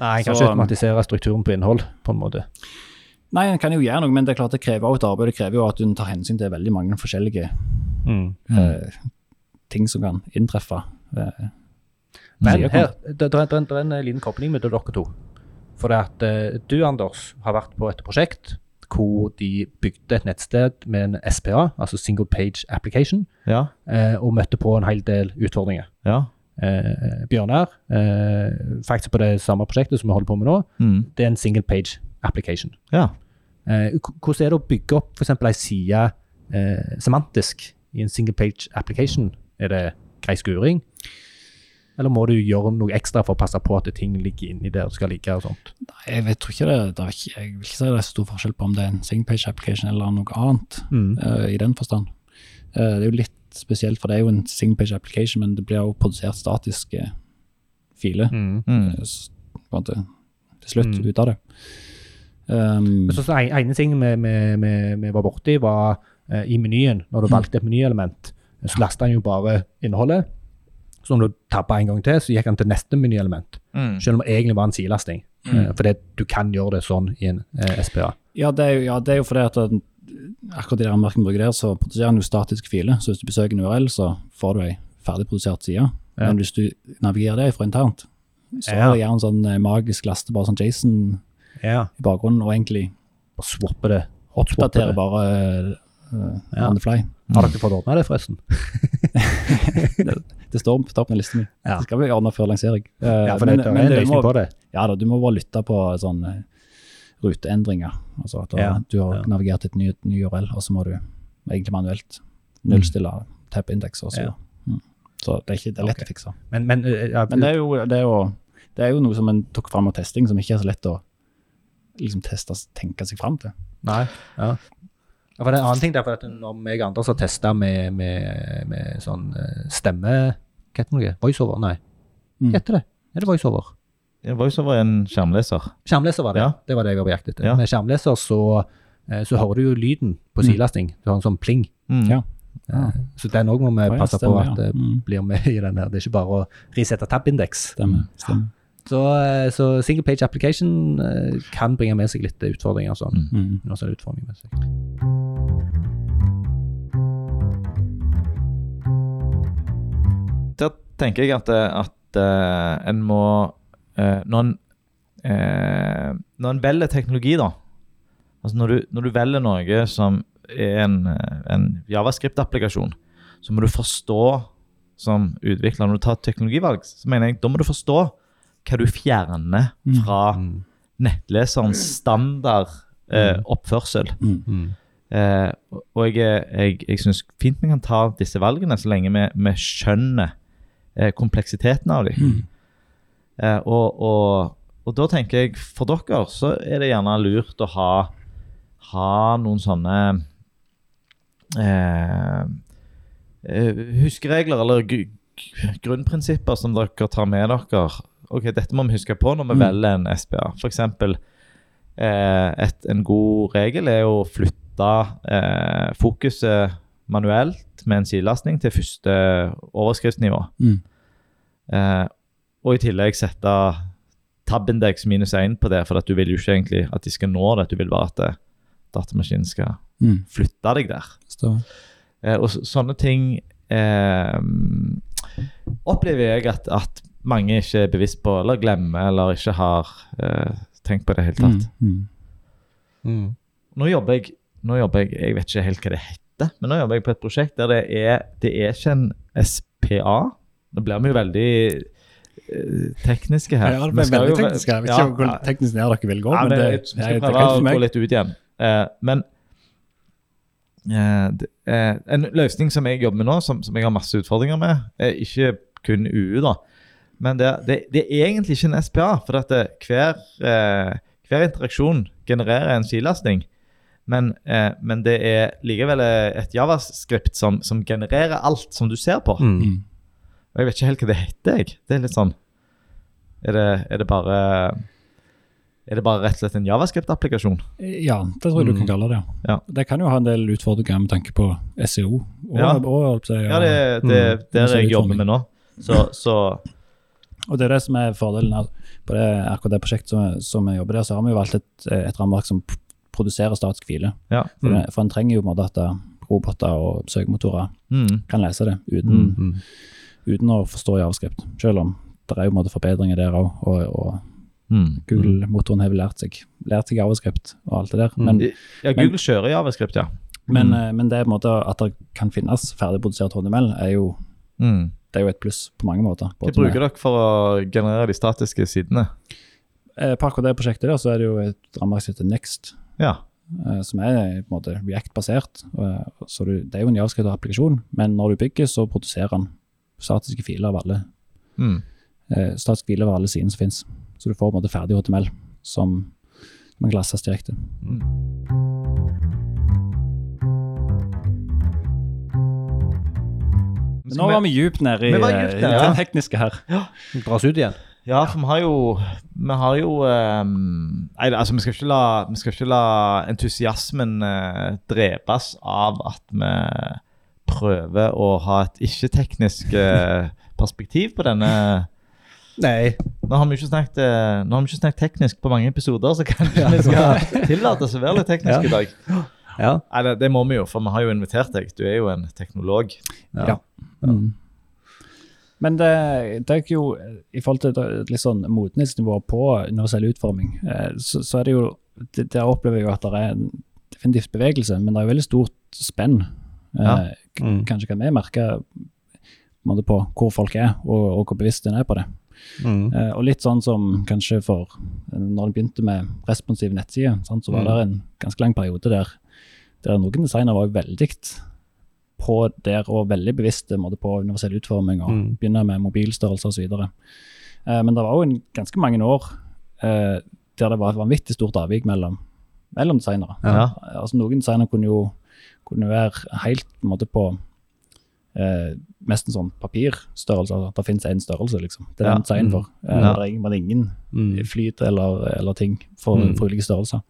Nei, jeg kan Så, ikke automatisere strukturen på innhold, på en måte. Nei, en kan jo gjøre noe, men det er klart det krever også et arbeid. Det krever jo at du tar hensyn til veldig mange forskjellige Mm. eh, ting som kan inntreffe. Eh, Men her, det, det, er- det, det en liten kobling mellom dere to. For det at eh, du, Anders, har vært på et prosjekt hvor de bygde et nettsted med en SPA, altså Single Page Application, Ja. eh, og møtte på en hel del utfordringer. Ja. Eh, Bjørnar, eh, faktisk på det samme prosjektet som vi holder på med nå, Mm. det er en single page application. Ja. Eh, hvordan er det å bygge opp f.eks. ei side eh, semantisk i en single page application? Er det grei skuring? Eller må du gjøre noe ekstra for å passe på at ting ligger inni der det skal ligge? og sånt? Nei, Jeg vet, tror ikke det, det er ikke, jeg vil ikke si det er så stor forskjell på om det er en single page application eller noe annet, eh, i den forstand. Uh, det er jo litt spesielt, for det er jo en single page application, men det blir jo produsert statiske filer Mm. Mm. måte, til slutt Mm. ut av det. Um, Så, så en, ene ting vi, var borti, var i menyen. Når du valgte et menyelement, så lasta han jo bare innholdet. Så om du tabba en gang til, så gikk han til neste menyelement. Mm. Selv om det egentlig var en sidelasting. Mm. Eh, fordi du kan gjøre det sånn i en eh, SPA. Ja, det er jo, ja, det er jo fordi at akkurat i det merket vi bruker der, så produserer den jo statiske filer. Så hvis du besøker en URL, så får du ei ferdigprodusert side. Ja. Men hvis du navigerer det fra internt, så Ja. er det gjerne sånn eh, magisk laste, bare sånn Jason Ja. i bakgrunnen, og egentlig Bare swappe det. Oppdatere bare uh, Ja. on the fly. Har dere fått ordna det, forresten? Det står på toppen av lista mi. Ja. Det skal vi ordne før lansering. Uh, Ja, for men- det, det er men en du løsning på det. Ja da, du må bare lytte på sånne ruteendringer. Altså at da, Ja, du har ja. navigert et ny, ny URL, og så må du egentlig manuelt nullstille tab-indeks og så. Mm. Det er, ikke, det er lett okay. å fikse. Men, men, eh, ja, Men det er jo, det er jo, det er jo noe som en tok fram av testing, som ikke er så lett å liksom teste, tenke seg fram til. Nei. Ja. Ja, for det er en annen ting derfor at når jeg og Anders har testa med, med, med sånn eh, stemme Hva heter det? Voiceover? Nei, Mm. hva heter det? Er det voiceover? VoiceOver er en skjermleser. Skjermleser var det. Ja. Det var det jeg var på jakt etter. Ja. Med skjermleser så, eh, så hører du jo lyden på Mm. sidelasting. Du har en sånn pling. Mm. Ja. Ja. Så den òg må vi Ja, ja, passe på at ja. det Mm. blir med i den her. Det er ikke bare å resette tab-indeks. Så, eh, så single page application eh, kan bringe med seg litt utfordringer. og Sånn. Mm. Det utfordringer med seg. Tenker jeg at, eh, at uh, en må uh, Når en eh, Når en velger teknologi, da Altså når du, når du velger noe som er en, en javascript-applikasjon, så må du forstå som utvikler Når du tar teknologivalg, så mener jeg da må du forstå hva du fjerner Mm. fra Mm. nettleserens standard eh, Mm. oppførsel. Mm. Mm. Eh, og- jeg, jeg, jeg syns fint vi kan ta disse valgene så lenge vi, vi skjønner eh, kompleksiteten av dem. Mm. Eh, og, og, og da tenker jeg for dere så er det gjerne lurt å ha, ha noen sånne eh, eh, huskeregler eller grunnprinsipper som dere tar med dere. Ok, Dette må vi huske på når vi Mm. velger en SPA. F.eks. Eh, et, en god regel er å flytte eh, fokuset manuelt med en sidelastning til første overskriftsnivå. Mm. Eh, og i tillegg sette tab-indeks minus 1 på det, for at du vil jo ikke egentlig at de skal nå det. Du vil bare at eh, datamaskinen skal Mm. flytte deg der. Eh, og så, sånne ting eh, opplever jeg at, at mange ikke er bevisst på, eller glemmer, eller ikke har eh, tenkt på det i det hele tatt. Mm. Mm. Mm. Nå jobber jeg nå jobber jeg, jeg vet ikke helt hva det heter, men nå jobber jeg på et prosjekt der det er, det er ikke en SPA. Nå blir vi jo veldig eh, tekniske her. Ja, det ble veldig jo- teknisk. Jeg vet Ja, ikke hvor teknisk nær dere vil gå, Ja, men det, det, jeg, skal prøve å gå litt ut igjen. Eh, men eh, det, eh, en løsning som jeg jobber med nå, som, som jeg har masse utfordringer med, er ikke kun UU, da. Men det, det, det er egentlig ikke en SPA, for at det, hver, eh, hver interaksjon genererer en skilastning. Men, eh, men det er likevel et javascript som, som genererer alt som du ser på. Mm. Mm. Og jeg vet ikke helt hva det heter. jeg. Det er litt sånn Er det, er det bare Er det bare rett og slett en javascript-applikasjon? Ja, det tror jeg du Mm. kan kalle det. Ja. Det kan jo ha en del utfordringer med tanke på SEO. Og, Ja. og, og, Ja, det det, Mm. det er det jeg jobber med nå. Så, så og det er det som er fordelen på det, akkurat det prosjektet som, som jeg jobber der, så har vi jo valgt et, et rammeverk som produserer statisk file. ja. For, Mm. det- for en trenger jo på en måte at roboter og søkemotorer Mm. kan lese det uten, Mm. uten å forstå javascript. Selv om det er jo på en måte forbedringer der òg. Og, og Mm. Google-motoren har vel lært seg, lært seg javascript og alt det der. Men, Ja, Google kjører javascript, ja. men, Mm. eh, men det på en måte at det kan finnes ferdigprodusert HTML, er jo, Mm. det er jo et pluss på mange måter. Hva bruker dere for å generere de statiske sidene? Eh, På akkurat det prosjektet der, så er det jo et rammeverk som heter Next, Ja. eh, som er på en måte React-basert. eh, Så du, det er jo en javascript-applikasjon, men når du bygger, så produserer den statiske filer av alle Mm. eh, statiske filer av alle sidene som finnes. Så du får på en måte ferdig HTML som man kan lastes direkte. Men nå var vi djupt nede i, eh, i det tekniske her. Dras ut igjen. Ja, for vi har jo Vi har jo um, Nei, altså, vi skal ikke la, vi skal ikke la entusiasmen uh, drepes av at vi prøver å ha et ikke-teknisk uh, perspektiv på denne Nei. Nå har vi ikke snakket, eh, nå har vi ikke snakket teknisk på mange episoder, så kanskje vi skal tillate oss å være litt tekniske i dag. Ja. Nei, det, det må vi jo, for vi har jo invitert deg. Du er jo en teknolog. Ja. Mm. Men det, det er jo I forhold til litt sånn modenhetsnivået på universell utforming, eh, så, så er det jo det, Der opplever jeg jo at det er en definitivt bevegelse, men det er jo veldig stort spenn. Eh, Ja. Mm. Kanskje kan vi merke på, hvor folk er, og, og hvor bevisst en er på det. Mm. Eh, og litt sånn som kanskje for Når en begynte med responsiv nettside, sant, så var Mm. det en ganske lang periode der, der noen designere var veldig på der og veldig bevisste måte, på universell utforming og Mm. begynne med mobilstørrelse osv. Eh, men det var jo en, ganske mange år eh, der det var et vanvittig stort avvik mellom, mellom designere. Ja. Altså Noen designere kunne jo kunne være helt på, måte, på eh, nesten sånn papirstørrelse. Altså, det finnes én størrelse, liksom. Det er Ja. den design for. Eh, Ja. Det er ingen, ingen Mm. flyt eller, eller ting for, Mm. for ulike størrelser.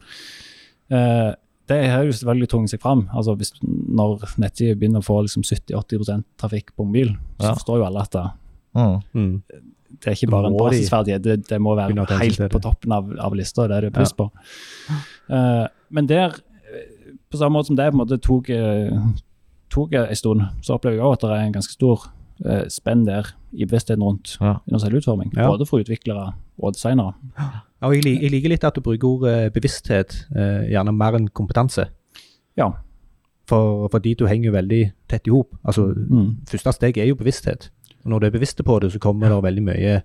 Eh, det høres selvfølgelig tvunget seg fram. Altså hvis, når nettsider begynner å få liksom 70-80% trafikk på mobil, så Ja. forstår jo alle at det, Mm. Mm. det er ikke bare en basisferdighet, det, det må være helt på toppen av, av lista. Det er det pluss på. Uh, men der, eh, på samme måte som det på en måte tok, eh, tok en stund, så opplever jeg også at det er en ganske stor uh, spenn der i bevisstheten rundt Ja. universell utforming. Ja. Både for utviklere og designere. Ja, og jeg, jeg liker litt at du bruker ordet bevissthet, eh, gjerne mer enn kompetanse. Ja. For, fordi du henger jo veldig tett i hop. Altså, Mm. første steg er jo bevissthet. Og når du er bevisst på det, så kommer det veldig mye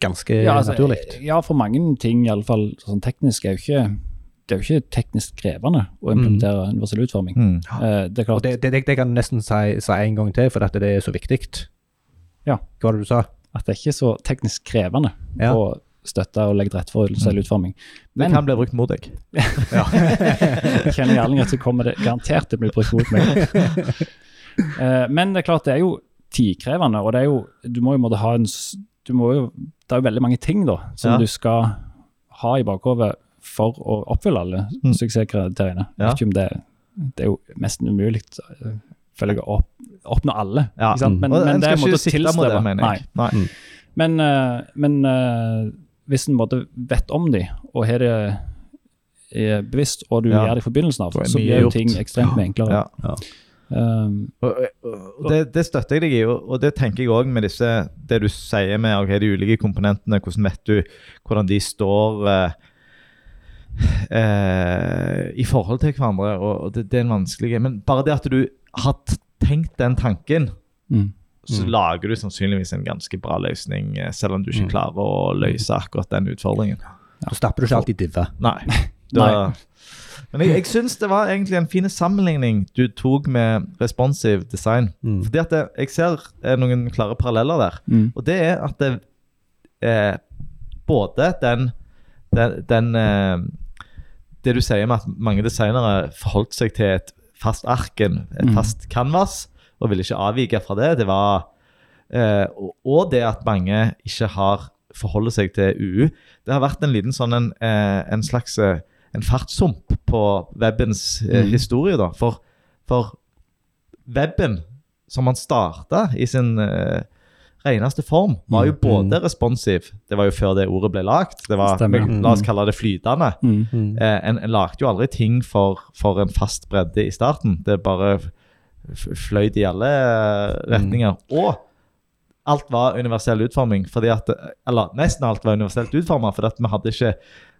ganske Ja, altså, naturlig. Ja, for mange ting, i alle fall sånn teknisk, er jo ikke det er jo ikke teknisk krevende å implementere universell utforming. Mm. Eh, det er klart, det, det, det, det kan jeg nesten si, si en gang til, for dette det er så viktig. Ja. Hva var det du sa? At det er ikke så teknisk krevende Ja. å støtte og legge til rette for selvutforming. Men Det kan bli brukt mot deg. kjenner jeg at så kommer det garantert til å bli brukt mot meg. Eh, men det er klart, det er jo tidkrevende, og det er jo Du må jo måtte ha en du må jo, Det er jo veldig mange ting da, som Ja. du skal ha i bakhodet for å oppfylle alle Mm. suksesskriteriene. Ja. ikke om det, det er jo nesten umulig å opp, oppnå alle. Ja. Ikke sant? Men, Og men en det er en måte å tilstrebe. det, mener jeg. Nei. Nei. Mm. Men, uh, men uh, hvis en måte vet om de, og har det er bevisst, og du Ja. gjør det i forbindelsen av, så blir jo ting ekstremt mye enklere. Ja. Um, Og, og det, det støtter jeg deg i, og og det tenker jeg òg med disse, det du sier med okay, de ulike komponentene. Hvordan vet du hvordan de står eh, eh, i forhold til hverandre? Og, og det, det er en vanskelig Men bare det at du har tenkt den tanken, mm. så Mm. lager du sannsynligvis en ganske bra løsning, eh, selv om du ikke Mm. klarer å løse akkurat den utfordringen. Så stapper du ikke alltid diva. Nei. Da, men jeg, jeg syns det var egentlig en fin sammenligning du tok med responsive design. Mm. Fordi at det, jeg ser er noen klare paralleller der. Mm. Og det er at det, eh, både den, den, den eh, Det du sier med at mange designere forholdt seg til et fast arken, et Mm. fast canvas, og ville ikke avvike fra det. Det var eh, og, det at mange ikke har forholder seg til UU. Det har vært en liten sånn en, eh, en slags eh, en fartssump på webbens eh, Mm. historie, da. For, for weben, som man starta i sin eh, reneste form, var jo Mm. både responsiv Det var jo før det ordet ble lagt. Det var, Stemmer. La oss kalle det flytende. Mm. Mm. Eh, en, en lagde jo aldri ting for, for en fast bredde i starten. Det bare fløyt i alle eh, retninger. Og alt var universell utforming. fordi at, Eller nesten alt var universelt utforma, for at vi hadde, ikke,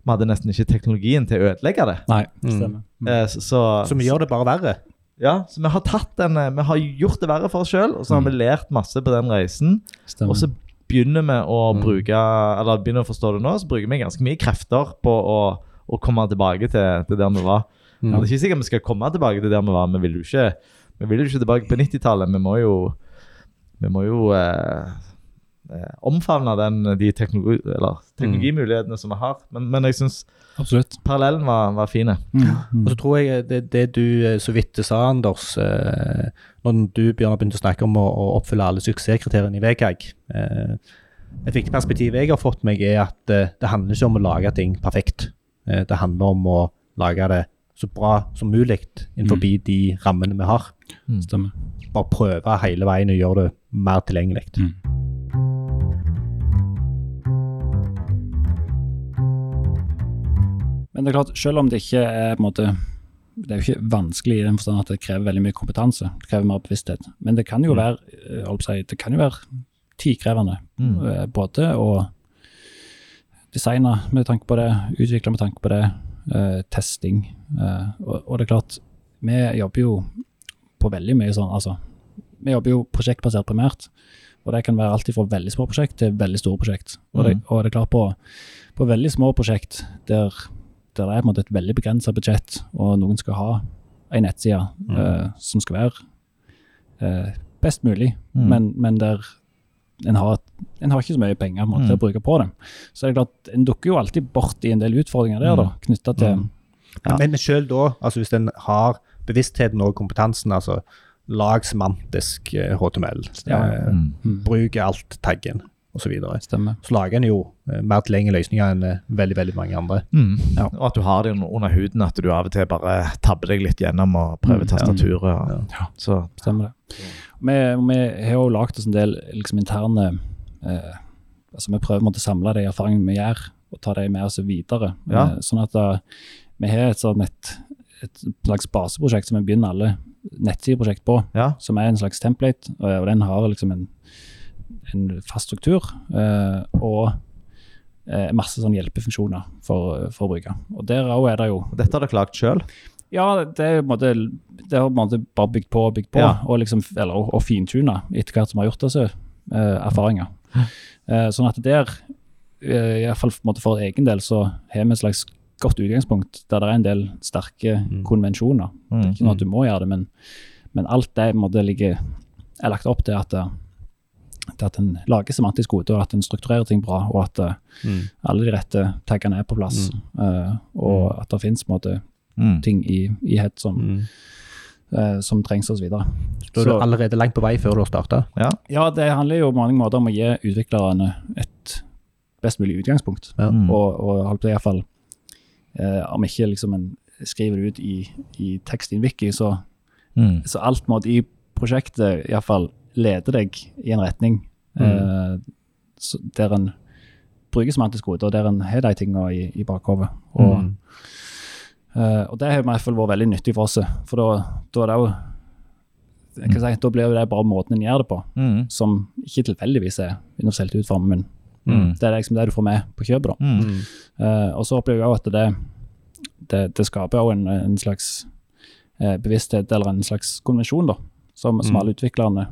vi hadde nesten ikke teknologien til å ødelegge det. Nei, det stemmer. Mm. så, så, Så vi gjør det bare verre. Ja, så vi har tatt den, eh, vi har gjort det verre for oss sjøl, og så har vi lært masse på den reisen. stemmer. Og så begynner vi å Mm. bruke Eller begynner å forstå det nå, så bruker vi ganske mye krefter på å, å komme tilbake til, til der vi var. Mm. Det er ikke sikkert vi skal komme tilbake til der vi var. Vi vil jo ikke, vi vil jo ikke tilbake på 90-tallet. Vi må jo, vi må jo eh, omfavne den, de teknologi, eller, teknologimulighetene som vi har. Men, men jeg syns Absolutt. parallellen var, var fin. Mm. Mm. Og så tror jeg det, det du eh, så vidt sa, Anders, eh, når du Bjørn, begynte å snakke om å, å oppfylle alle suksesskriteriene i VKG eh, Et viktig perspektiv jeg har fått meg, er at eh, det handler ikke om å lage ting perfekt. Eh, det handler om å lage det så bra som mulig innenfor de rammene vi har. Stemmer. Bare prøve hele veien å gjøre det mer tilgjengelig. Mm. Men det er klart, selv om det ikke er på en måte Det er jo ikke vanskelig i den forstand at det krever veldig mye kompetanse. Det krever mer bevissthet. Men det kan jo Mm. være eh, på å det kan jo være tidkrevende. Mm. eh, Både å designe med tanke på det, utvikle med tanke på det, uh, testing. Uh, og, og det er klart, vi jobber jo på veldig mye sånn, altså Vi jobber jo prosjektbasert primært. Og det kan være alt fra veldig små prosjekt til veldig store prosjekt. Og, det, Mhm. og det er klart på, på veldig små prosjekt der, der det er på en måte et veldig begrensa budsjett, og noen skal ha ei nettside mm. uh, som skal være uh, best mulig, Mm. men, men der en har, en har ikke så mye penger måte, til å Mm. bruke på det. Så det er klart, en dukker jo alltid bort i en del utfordringer der, da, knytta til Mm. Men, men selv da, altså hvis en har bevisstheten og kompetansen, altså lag semantisk eh, HTML, Ja. eh, Mm. Mm. bruk alt-taggen osv., så. Så lager en jo eh, mer tilgjengelige løsninger enn eh, veldig veldig mange andre. Mm. Ja. Og at du har det under huden, at du av og til bare tabber deg litt gjennom og prøver Mm, tastaturet. og- Ja. Så Stemmer det. Vi, vi har jo lagd oss en del liksom, interne eh, altså Vi prøver å samle de erfaringene vi gjør, og ta de med oss videre. Ja. Eh, sånn at da, vi har et, sånn et, et slags baseprosjekt som vi begynner alle nettsideprosjekt på, ja. som er en slags template, og den har liksom en, en fast struktur. eh, og eh, masse sånn hjelpefunksjoner for, for å bruke. Og der òg er det jo Og dette har dere lagd sjøl? ja, det er måte, det har måte bare bygd på og bygd på, Ja. og, liksom, eller, og, og fintuna etter hvert som vi har gjort disse eh, erfaringer. Eh, sånn at der, uh, iallfall for egen del, så har vi et slags godt utgangspunkt der det er en del sterke Mm. konvensjoner. Det er Mm. ikke noe at du må gjøre det, men, men alt det måte ligger, er lagt opp til at, til at en lager semantisk kode, og at en strukturerer ting bra, og at eh, Mm. alle de rette taggene er på plass, eh, og at det måte Mm. ting i, i head som, Mm. eh, som trengs osv. Da er du allerede langt på vei før du har starta. Ja. Ja, det handler jo på mange måter om å gi utviklerne et best mulig utgangspunkt. Ja. Mm. Og, og holdt på iallfall uh, Om ikke liksom en skriver det ut i, i tekst i en wiki, så, Mm. så alt må i prosjektet iallfall leder deg i en retning eh, så, der en bruker semantisk kode, og der en har de tingene i, i bakhodet. Og, Mm. Eh, og det har i hvert fall vært veldig nyttig for oss, for da, da er det jo jeg kan si, Da blir det bare måten en gjør det på, Mm. som ikke tilfeldigvis er universelt utformet, men Mm. det er liksom det du får med på kjøpet. da. Mm. Mm. Eh, og så opplever jeg også at det, det, det skaper jo en, en slags eh, bevissthet, eller en slags konvensjon, da, som, som Mm. alle utviklerne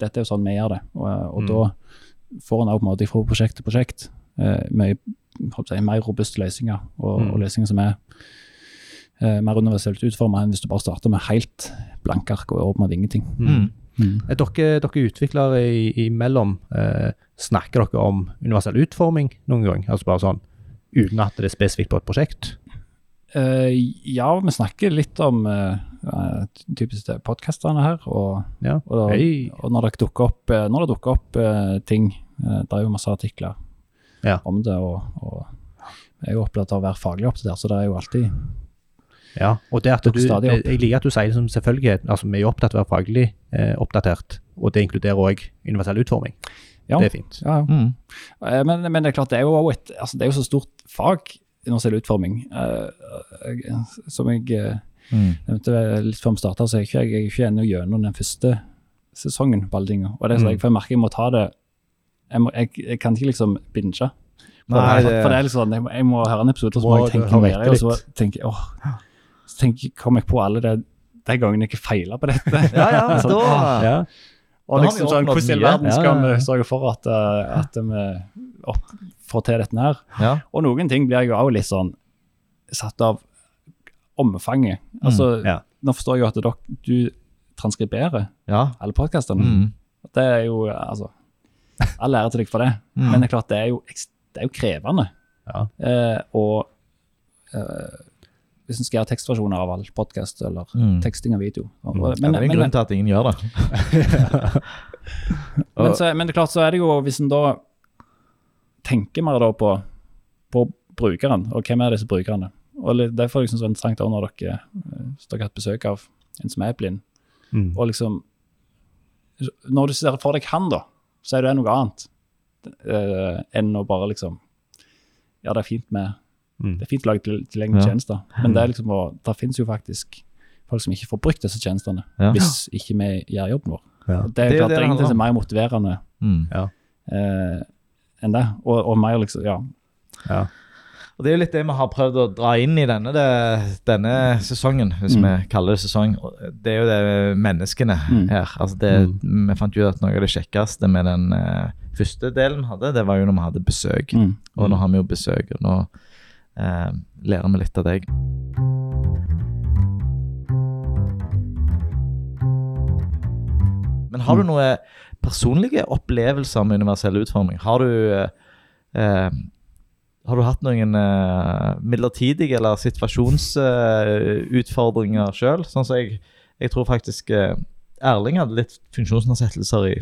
Dette er jo sånn vi gjør det, og, og Mm. da får en på en måte fra prosjekt til prosjekt eh, mye si, mer robuste løsninger, og, Mm. og løsninger som er eh, mer universelt utformet enn hvis du bare starter med helt blanke ark og åpner ingenting. Mm. Mm. Er Dere, dere utviklere imellom, eh, snakker dere om universell utforming noen gang? Altså bare sånn uten at det er spesifikt på et prosjekt? Eh, ja, vi snakker litt om uh, typiske podkasterne her, og, Ja. og, Hei. og når det dukker opp, eh, når det dukker opp uh, ting eh, Det er jo masse artikler Ja. om det, og, og jeg er jo opptatt av å være faglig oppdatert, så det er jo alltid Ja, og det at du, jeg, jeg liker at du sier det som selvfølgelighet. Altså, vi er jo opptatt av å være faglig eh, oppdatert, og det inkluderer òg universell utforming. Ja. Det er fint. Ja, ja. Mm. Eh, Men, men det er klart, det er jo et, altså det er jo så stort fag, universell utforming, eh, eh, som jeg eh, Mm. nevnte litt før vi starta, så er jeg ikke, jeg er ikke ennå gjennom den første sesongen på alle tingene. Og det er så Mm. jeg, for jeg merker jeg må ta det Jeg, må, jeg, jeg kan ikke liksom binge. For, Nei, det, for det er liksom, jeg, må- jeg må høre en episode, og så må Må jeg tenke mer, og så tenker jeg, åh, så tenker, kommer jeg på alle det, de gangene jeg feila på dette. Ja, ja, Sånn, da. Ja. Og Da liksom sånn, hvordan i all verden skal ja, ja. vi sørge for at, at vi opp, får til dette her? Ja. Og noen ting blir jeg jo også litt sånn satt av omfanget. Altså, ja. Nå forstår jeg jo at dere, du transkriberer ja. alle podkastene. Mm. Det er jo, altså All ære til deg for det. Mm. Men det er klart, det er jo, det er jo krevende. Ja. Eh, og eh, hvis en skal gjøre tekstversjoner av all podkast eller Mm. teksting av video og, men, ja, det er en men, grunn til at ingen gjør det. men, så, men det er klart, så er det jo Hvis en da tenker mer da på, på brukeren, og hvem er disse brukerne? Og Derfor er det liksom så interessant også når dere, eh, dere har hatt besøk av en som er blind. Mm. Og liksom Når du ser for deg han, da, så er det noe annet uh, enn å bare liksom Ja, det er fint med Mm. Det er fint å lage til- tilgjengelige Ja. tjenester, men det er liksom å, der finnes jo faktisk folk som ikke får brukt disse tjenestene, Ja. hvis ikke vi gjør jobben vår. Ja. Det er jo klart det det er ingenting som er mer motiverende Mm. eh, enn det. Og, og mer liksom, ja. Ja. Og Det er jo litt det vi har prøvd å dra inn i denne, det, denne sesongen, hvis Mm. vi kaller det sesong. Det er jo det menneskene Mm. her. Altså det, Vi fant jo at noe av det kjekkeste med den uh, første delen vi hadde, det var jo når vi hadde besøk. Mm. Og nå har vi jo besøk, og nå uh, lærer vi litt av deg. Men har du noen personlige opplevelser med universell utforming? Har du eh, eh, har du hatt noen eh, midlertidige eller situasjonsutfordringer eh, sjøl? Sånn som jeg, jeg tror faktisk eh, Erling hadde litt funksjonsnedsettelser i,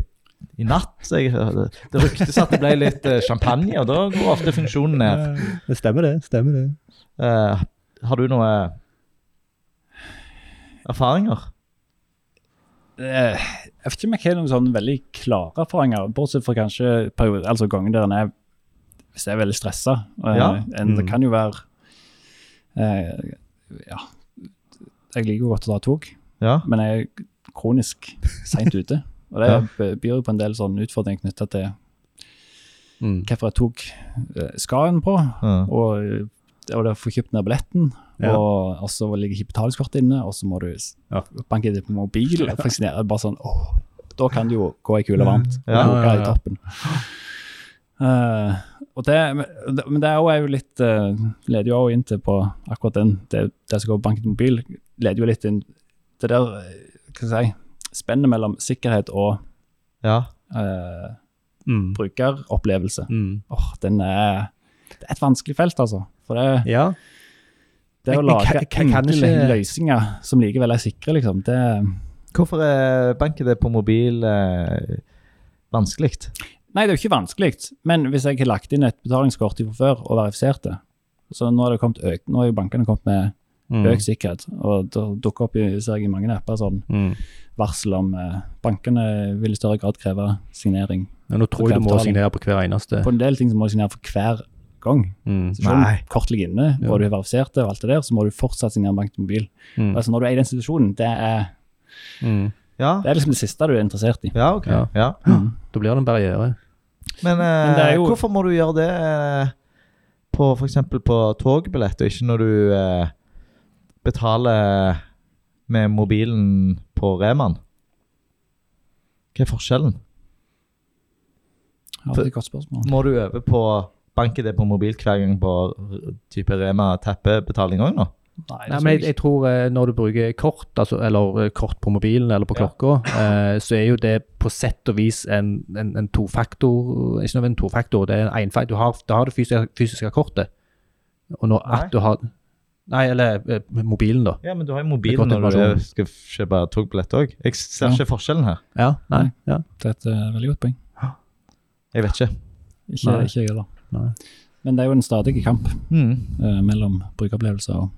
i natt. Så jeg, hørte- det ryktes at det ble litt eh, champagne, og da går ofte funksjonen ned. Det stemmer det. stemmer det. Eh, har du noe erfaringer? Eh, Jeg vet ikke om jeg har noen sånn veldig klare erfaringer, bortsett fra kanskje periode, altså gangen der en er hvis jeg er veldig stressa. Ja. Mm. det kan jo være eh, Ja. Jeg liker jo godt å ta tog, Ja. men jeg er kronisk seint ute. Og det Ja. byr jo på en del sånn utfordringer knytta til Mm. hvilket tog eh, skal en på, og, og få kjøpt ned billetten. Ja. Og, og så ligger ikke betalingskortet inne, og så må du Ja. banke det på mobil. og bare sånn, åh, Da kan du jo gå ei kule varmt. Ja, koke ja, i ja. toppen. Eh, og det, men det- er jo- litt uh, Leder jo også inn til på akkurat den det, det som går på banket mobil, leder jo litt inn det der eh, hva skal jeg si, spennet mellom sikkerhet og ja. uh, Mm. brukeropplevelse. Mm. Oh, den er Det er et vanskelig felt, altså. For det, Ja. det å lage kan- kan enkle ikke- løsninger som likevel er sikre, liksom, det Hvorfor er banket det på mobil eh, vanskelig? Nei, det er jo ikke vanskelig, men hvis jeg har lagt inn et betalingskort fra før og verifisert det, så nå, er jo bankene kommet med Mm. økt sikkerhet, og det dukker opp i, ser jeg, i mange apper sånn Mm. varsel om eh, bankene vil i større grad kreve signering. Ja, nå tror jeg du må signere på hver eneste. På en del ting så må du signere for hver gang. Mm. Så selv om kort ligger inne, Ja. og du er verifisert det, og alt det der, så må du fortsatt signere bank til mobil. Mm. Altså Når du er i den situasjonen, det er, Mm. Ja. det er liksom det siste du er interessert i. Ja, ok. Ja. Ja. Da blir det en barriere. Men, eh, Men jo- hvorfor må du gjøre det eh, på f.eks. på togbillett, og ikke når du eh, betaler med mobilen på Reman? Hva er forskjellen? Ja, det er et godt spørsmål. Må du øve på banke det på mobil hver gang på type Rema teppebetaling òg nå? Nei, Nei, men jeg, jeg tror eh, når du bruker kort, altså, eller eh, kort på mobilen eller på Ja. eh, så er jo det på sett og vis en, en, en tofaktor Ikke noe en tofaktor, det er en enfaktor. Du har, da har du fysiske, fysiske kortet. Og når Nei. at du har Nei, eller eh, mobilen, da. Ja, men du har jo mobilen når du skal kjøpe togbillett òg. Jeg ser Ja. ikke forskjellen her. Ja, nei, ja. Det er et uh, veldig godt poeng. Jeg vet ikke. Ikke, Nei. ikke jeg heller. Nei. Men det er jo en stadig kamp Mm. uh, mellom brukeropplevelser og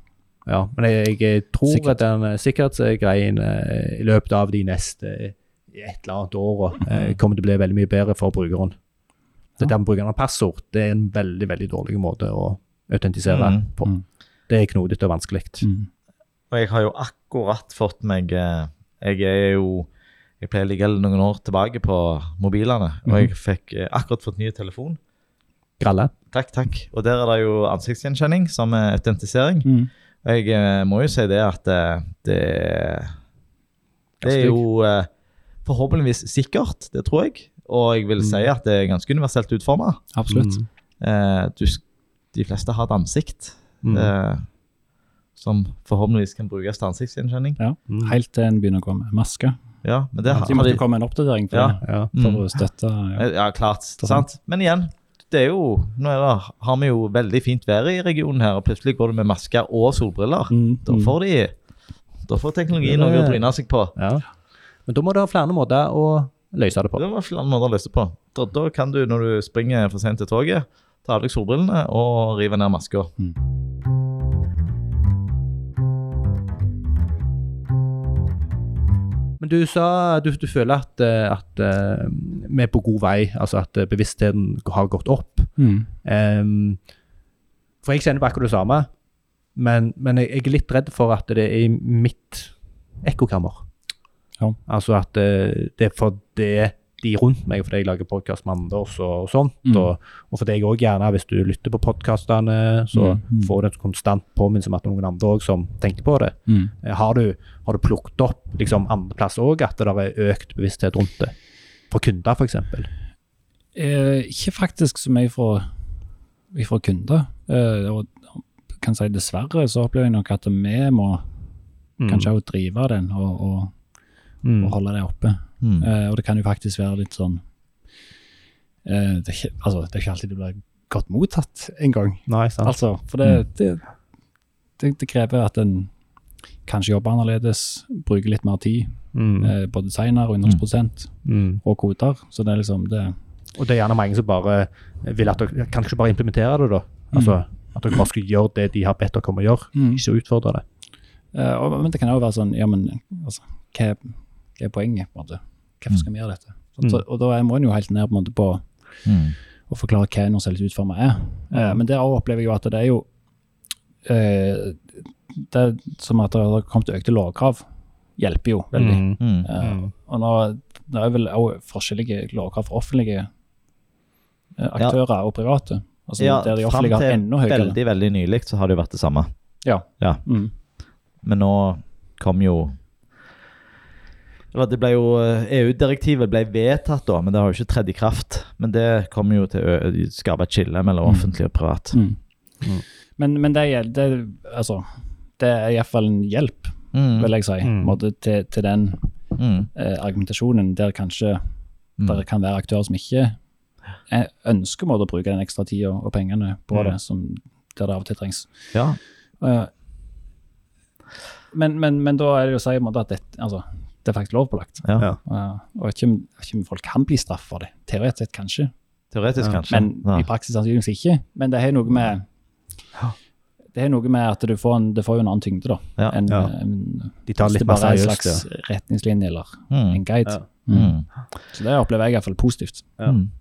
ja. Men jeg, jeg tror Sikkert. at den eh, sikkerhetsgreien uh, i løpet av de neste eh, et eller annet åra uh, kommer til å bli veldig mye bedre for brukeren. Det der med brukeren av passord det er en veldig veldig dårlig måte å autentisere Mm. på. Mm. Det er knodete og vanskelig. Mm. Og jeg har jo akkurat fått meg eh, Jeg er jo Jeg pleier å ligge noen år tilbake på mobilene, og Mhm. jeg fikk eh, akkurat fått ny telefon. Gralle. Takk, takk. Og der er det jo ansiktsgjenkjenning som er autentisering. Mm. Og jeg eh, må jo si det at eh, det Det er jo eh, forhåpentligvis sikkert, det tror jeg. Og jeg vil Mm. si at det er ganske universelt utforma. Absolutt. Eh, du de fleste har et ansikt Mm. eh, som forhåpentligvis kan brukes til ansiktsgjenkjenning. Mm. Helt til en begynner å komme med maske. Ja, men det har, De måtte de, komme med en oppdatering for, Ja. det, Ja. for Mm. å støtte ja. Ja, klart. Sant? Men igjen, det er jo Nå er det, har vi jo veldig fint vær i regionen her, og plutselig går det med masker og solbriller. Mm, Da mm. får de Da får teknologien noe å bryne seg på. ja. Men da må du ha flere måter å løse det på. Det var flere måter å løse det på. Da, da kan du, når du springer for sent til toget, ta av deg solbrillene og rive ned maska. Men du sa du, du føler at, eh, at eh, vi er på god vei, altså at eh, bevisstheten har gått opp. Mm. Um, for jeg kjenner på akkurat det samme, men, men jeg, jeg er litt redd for at det er i mitt ekkokammer. Ja. Altså at det er for det de rundt meg, fordi jeg lager podkast med Anders og, og sånt, Mm. og, og fordi jeg òg gjerne, hvis du lytter på podkastene, så Mm, mm. får du en konstant påminnelse om at noen andre òg som tenker på det. Mm. Eh, Har du, har du plukket opp liksom andreplass òg, at det er økt bevissthet rundt det? For kunder, f.eks.? Eh, ikke faktisk så mye fra, fra kunder. Eh, og kan si dessverre så opplever jeg nok at vi må Mm. kanskje også drive den og, og, Mm. og holde det oppe. Mm. Eh, og det kan jo faktisk være litt sånn uh, det, er ikke, altså, det er ikke alltid det blir godt mottatt engang. Altså, for det, det, det, det krever at en kanskje jobber annerledes, bruker litt mer tid, Mm. uh, både designer og innholdsprosent Mm. og koder. Så det er liksom det Og det er gjerne mange som bare vil at dere kan ikke bare implementere det, da. Altså at dere bare skal gjøre det de har bedt dere om å gjøre, ikke utfordre det. Eh, og, men det kan jo være sånn, ja, men altså, hva, hva er poenget, på en måte? Hvorfor skal vi gjøre dette? Mm. Så, og da må en jo helt ned på en måte på Mm. å forklare hva for utforma er. Eh, men der opplever jeg jo at det er jo eh, Det er som at det har kommet økte lovkrav, hjelper jo veldig. Mm. Mm. Eh, Mm. og nå det er vel òg forskjellige lovkrav for offentlige aktører aktører og private. Altså Ja, der de offentlige har enda høyere. veldig, veldig nylig så har det jo vært det samme. Ja. Ja. Mm. Men nå kom jo det ble jo eh, EU-direktivet ble vedtatt da, men det har jo ikke tredd i kraft. Men det kommer jo til å skape et skille mellom Mm. offentlig og privat. Mm. Mm. Men, men det, det, altså, det er iallfall en hjelp, Mm. vil jeg si, Mm. måte, til, til den Mm. eh, argumentasjonen der kanskje Mm. det kan være aktører som ikke er, ønsker måte, å bruke den ekstra tida og pengene på Mm. det, som, der det av og til trengs. Ja. Uh, men, men, men da er det jo å si at dette, altså, det er faktisk lovpålagt. ja. Ja. Eh, og ikke, ikke om folk kan bli straffet for det. Teoretisk sett kanskje, Teoretisk, kanskje. men ja. i praksis sannsynligvis ikke. Men det har noe med det er noe med at du får en, det får jo en annen tyngde, da. Ja. en, Ja. en, De tar litt mer bare er en slags retningslinje eller Mm. en guide. Ja. Mm. Mm. Så det opplever jeg iallfall positivt. Ja. Mm.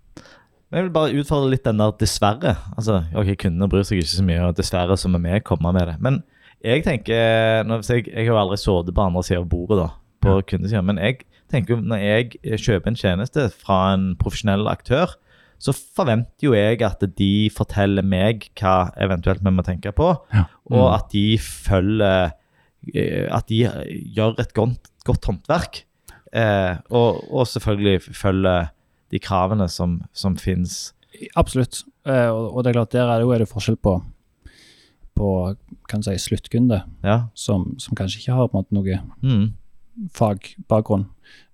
Jeg vil bare utfordre litt den der 'dessverre'. Altså, ok, Kundene bryr seg ikke så mye, og dessverre så må vi komme med det. Men jeg tenker jeg, jeg har jo aldri sittet på andre sida av bordet, da, på kundesida. Men jeg tenker jo når jeg kjøper en tjeneste fra en profesjonell aktør, så forventer jo jeg at de forteller meg hva eventuelt vi må tenke på, Ja. og Mm. at de følger eh, At de gjør et godt, godt håndverk. Eh, og, og selvfølgelig følger de kravene som, som finnes. Absolutt. Eh, og, og det er klart, der er det jo er det forskjell på på kan si, sluttkunde, Ja. som, som kanskje ikke har på en måte noe Mm. Fagbakgrunn.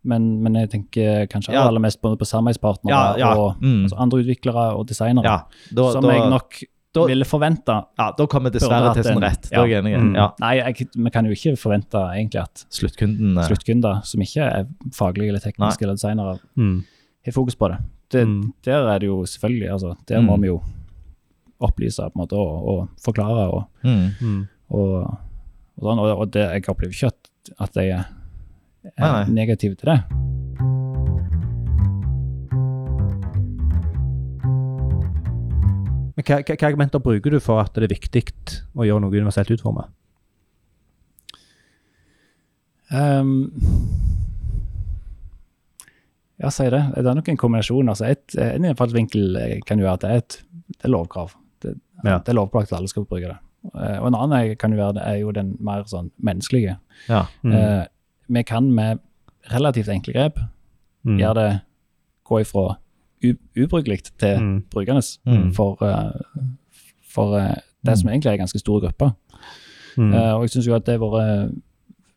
Men, men jeg tenker kanskje Ja. aller mest på, på samarbeidspartnere Ja, ja. og Mm. altså andre utviklere og designere, ja. Da, som da, jeg nok da- ville forvente. ja, da kommer dessverre til sin rett. Da er jeg enig. Mm. Ja. Nei, jeg, vi kan jo ikke forvente egentlig at Sluttkunden eh, sluttkunder som ikke er faglige eller tekniske eller designere, Mm. har fokus på det. det Mm. Der er det jo selvfølgelig altså, Der Mm. må vi jo opplyse på en måte og, og forklare og, mm. Mm. og, og, sånn, og, og det, jeg opplever ikke at, at jeg er, Nei, er nei. negativ til det. Men hva, hva, hva argumenter bruker du for at det er viktig å gjøre noe universelt utformet? Um, Ja, si det. Det er nok en kombinasjon. altså et, En innfallsvinkel kan jo være at det er et det er lovkrav. Det, Ja. det er lovpålagt at alle skal bruke det. Eh, Og en annen kan jo være det er jo den mer sånn menneskelige. Ja. Mm. Eh, vi kan med relativt enkle grep Mm. gjøre det gå ifra ubrukelig til Mm. brukende Mm. for, uh, for uh, det som egentlig er en ganske stor gruppe. Mm. Uh, og jeg syns jo at det har vært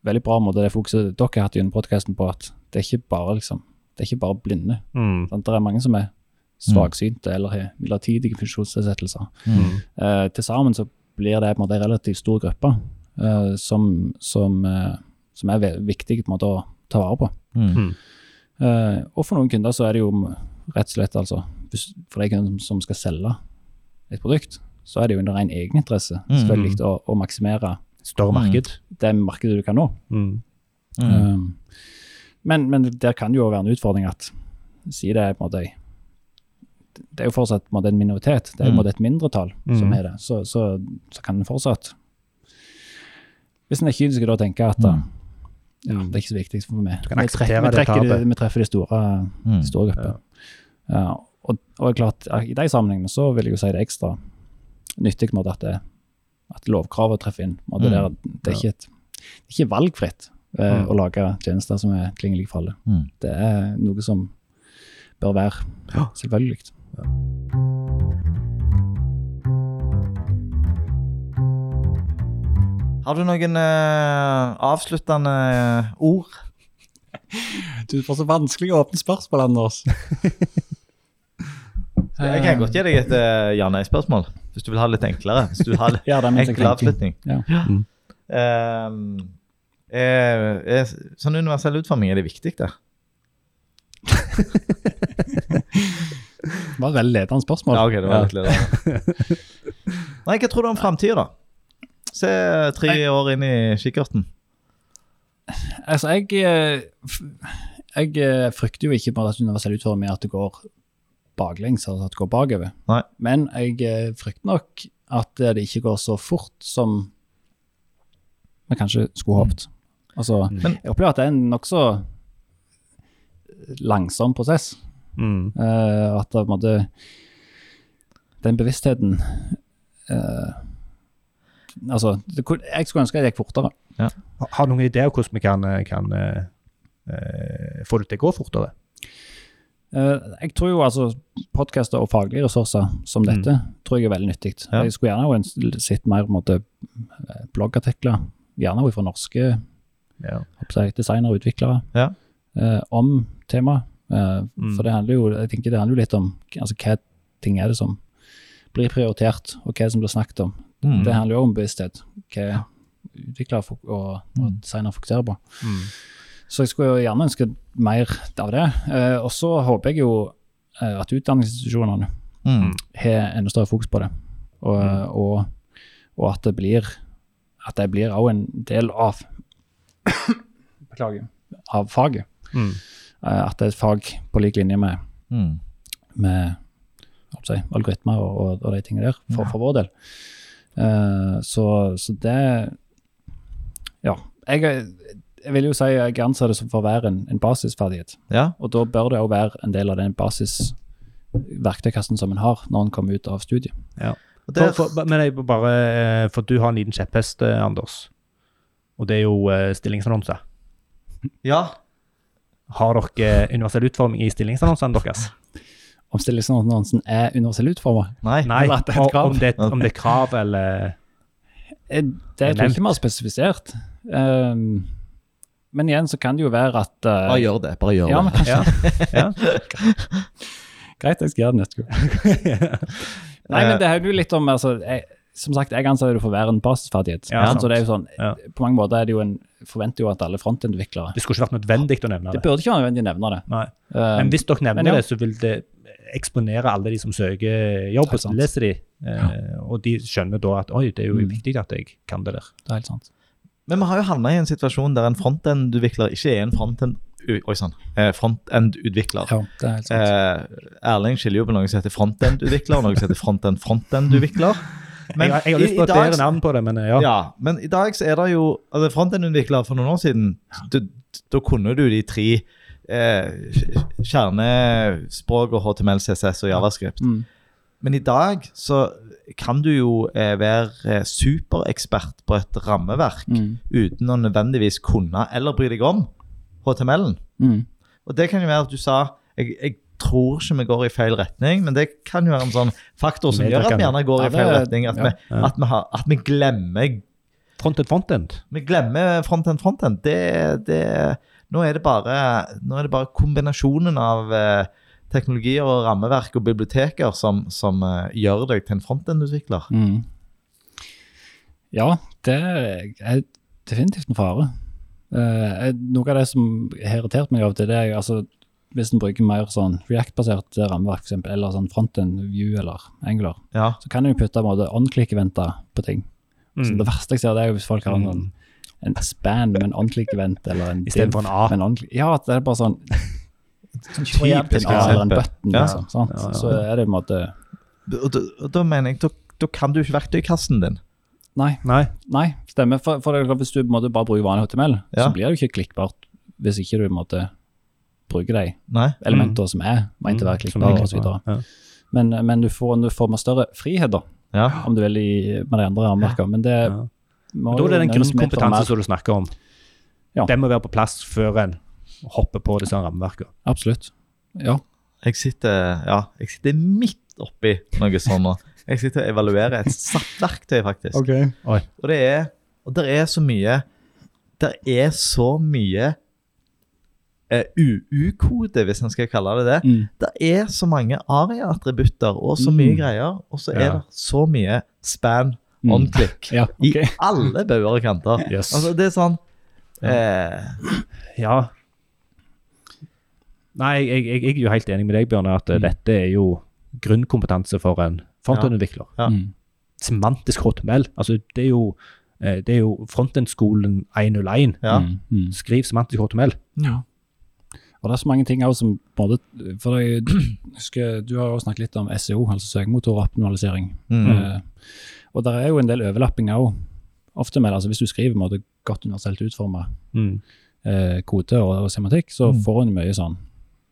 veldig bra måte det fokuset dere har hatt gjennom podkasten på, at det er ikke bare liksom, det er ikke bare blinde. Mm. Sant? Det er mange som er svaksynte eller har midlertidige funksjonsnedsettelser. Mm. Til sammen så blir det på en måte en relativt stor gruppe som, som, som er viktig på en måte å ta vare på. Mm. Uh, og for noen kunder så er det jo rett og slett altså hvis- For de kundene som skal selge et produkt, så er det jo en ren egeninteresse Mm. selvfølgelig å, å maksimere Større Mm. marked. det markedet du kan nå. Mm. Mm. Um, men, men der kan det jo være en utfordring at si det er på en måte Det er jo fortsatt en en minoritet, det er jo Mm. et mindretall som Mm. er det. Så, så, så kan en fortsatt Hvis en er kynisk da tenker at Mm. Ja, det er ikke så viktig for meg. Vi trekker- vi det trekker de- Vi treffer de store, Mm. de store gruppene. Ja, og, og er klart, i de sammenhengene så vil jeg jo si det er ekstra nyttig måte at, det, at lovkravet treffer inn. Mm. der, det, er ikke et, det er ikke valgfritt eh, Mm. å lage tjenester som er klingelig for alle. Mm. Det er noe som bør være selvfølgelig. Ja. Har du noen uh, avsluttende ord? Du får så vanskelig å åpne spørsmål, Anders. Jeg kan godt gi deg et uh, ja-nei-spørsmål, hvis du vil ha det litt enklere. Hvis du har ha litt Ja, enkel avslutning. Ja. Mm. Uh, er, er, sånn universell utforming, er det viktig, det? Det var et veldig ledende spørsmål. Ja, ok, det var litt ledende. Nei, hva tror du om framtida, da? Se tre år inn i kikkerten. Altså, jeg, eh, jeg eh, frykter jo ikke bare at universell utforming er at det går baklengs, altså at det går bakover. Nei. Men jeg eh, frykter nok at det ikke går så fort som vi kanskje skulle håpet. Altså, Men- jeg opplever at det er en nokså langsom prosess. Mm. Uh, at det, på en måte, den bevisstheten eh, Altså, det, jeg skulle ønske det gikk fortere. Har du noen ideer om hvordan vi kan, kan eh, eh, få det til å gå fortere? Uh, jeg tror jo altså podkaster og faglige ressurser som dette tror jeg er veldig nyttig. Ja. Jeg skulle gjerne jo en- sett mer måte bloggartikler, gjerne fra norske Ja. jeg, designere og utviklere, Ja. uh, om temaet. Uh, Mm. For det handler jo jeg tenker det handler jo litt om altså, hva ting er det som blir prioritert, og hva som blir snakket om. Mm. Det handler jo om bevissthet, hva utviklere utvikler og, og Mm. fokuserer på. Mm. Så jeg skulle jo gjerne ønske mer av det. Eh, og så håper jeg jo eh, at utdanningsinstitusjonene Mm. har enda større fokus på det. Og, Mm. og, og at det blir at det blir også en del av Beklager. Av faget. Mm. Eh, at det er et fag på lik linje med, Mm. med si, algoritmer og, og, og de tingene der, for, for vår del. Eh, så, så det Ja. Jeg, jeg vil jo si jeg anser det som for å være en, en basisferdighet. Ja. Og da bør det òg være en del av den basisverktøykassen som en har når en kommer ut av studiet. Og der, For, for, men jeg bare, eh, for du har en liten kjepphest, eh, Anders. Og det er jo stillingsannonser. ja. Har dere universell utforming i stillingsannonsene deres? Omstillingsannonsen er universell utforma. Nei. Nei, Eller at det er et krav. om det, om det er krav eller Eh, Det Er ikke mer spesifisert. Um, men igjen så kan det jo være at uh, Bare gjør det. Bare gjør Ja, det. kanskje Ja. Greit, jeg skal gjøre det neste gang. Nei, men det handler jo litt om altså, jeg, Som sagt, jeg anser det for å være en basisferdighet. Ja, så det er jo sånn, Ja. På mange måter er det jo en forventer jo at alle frontendviklere Det skulle ikke vært nødvendig å nevne Det det. burde ikke være nødvendig å nevne det. Nei. Um, Men hvis dere nevner men ja. det, så vil det eksponere alle de som søker jobb, og så leser de. Eh, og de skjønner da at oi, det er jo Mm. viktig at jeg kan det der. det er helt sant. Men vi har jo havna i en situasjon der en frontend-utvikler ikke er en frontend-utvikler. Sånn. eh, Frontend-utvikler. Ja, det er helt sant. Eh, Erling skiller jo på noe som heter frontend-utvikler, og noe som heter frontend-frontend-utvikler. jeg, har- jeg har lyst på et bedre navn på det, men eh, ja. Ja, men i dag så er det jo altså Frontend-utvikler for noen år siden, da kunne du de tre eh, og HTML, CSS og Javascript. Mm. Men i dag så kan du jo eh, være eh, superekspert på et rammeverk Mm. uten å nødvendigvis kunne eller bry deg om HTML-en. Mm. Og det kan jo være at du sa jeg, jeg tror ikke vi går i feil retning, men det kan jo være en sånn faktor som gjør at vi gjerne går i feil retning. At, ja, vi, ja. at, vi, har, at vi glemmer Frontend, frontend. vi glemmer frontend, frontend. Det, det, nå, er det bare, nå er det bare kombinasjonen av eh, teknologier og rammeverk og biblioteker som, som eh, gjør deg til en frontend-utvikler. Mm. Ja, det er definitivt en fare. Eh, noe av det som har irritert meg av og til, det er altså, hvis en bruker mer sånn React-basert rammeverk, for eksempel, eller sånn frontend view eller Angular, Ja. så kan en putte en måte on-click-eventer på ting. Så Mm. det verste jeg ser, det er jo hvis folk har en, Mm. En span med en on-click-event eller en Istedenfor en A. med en on-click- Ja, at det er bare sånn sånn Typisk en A eller en button, Ja. liksom. Sant? Ja, ja, ja. Så er det på en måte Og da, og da mener jeg, da, da kan du ikke verktøykassen din. Nei, Nei. Nei, stemmer. For, for det hvis du på en måte bare bruker vanlig HTML, Ja. så blir det jo ikke klikkbart hvis ikke du på en måte bruker de elementene elementer som er ment til å være Mm, klikkbare er osv. Men, men du får, du får med større frihet, da, Ja. om du vil, i, med de andre rammeverkene. Men det Ja. Men da er det den grunnkompetansen som du snakker om. Ja. Den må være på plass før en hopper på disse rammeverkene. Absolutt. Ja. Jeg sitter, ja, jeg sitter midt oppi noe sånt nå. Jeg sitter og evaluerer et satt verktøy, faktisk. Oi. Og det er Og der er så mye Det er så mye eh, UU-kode, hvis en skal kalle det det. Mm. Det er så mange aria-attributter og så mye Mm. greier, og så er Ja. det så mye span. On click Ja, i alle bauger og kanter. Yes. Altså, det er sånn eh, Ja. Nei, jeg, jeg, jeg er jo helt enig med deg, Bjørne, at eh, Mm. dette er jo grunnkompetanse for en frontend-utvikler. Ja. Mm. Semantisk HTML. Altså, det er jo, eh, det er jo frontend-skolen 101. Ja. Mm. Mm. Skriv semantisk HTML. Ja. Og det er så mange ting også som både For jeg husker, du har jo snakket litt om SEO, altså søkemotoroptimalisering. Mm. Eh, og det er jo en del overlapping òg. Ofte med, altså Hvis du skriver måte godt universelt utforma Mm. eh, kode og, og semantikk, så Mm. får en mye sånn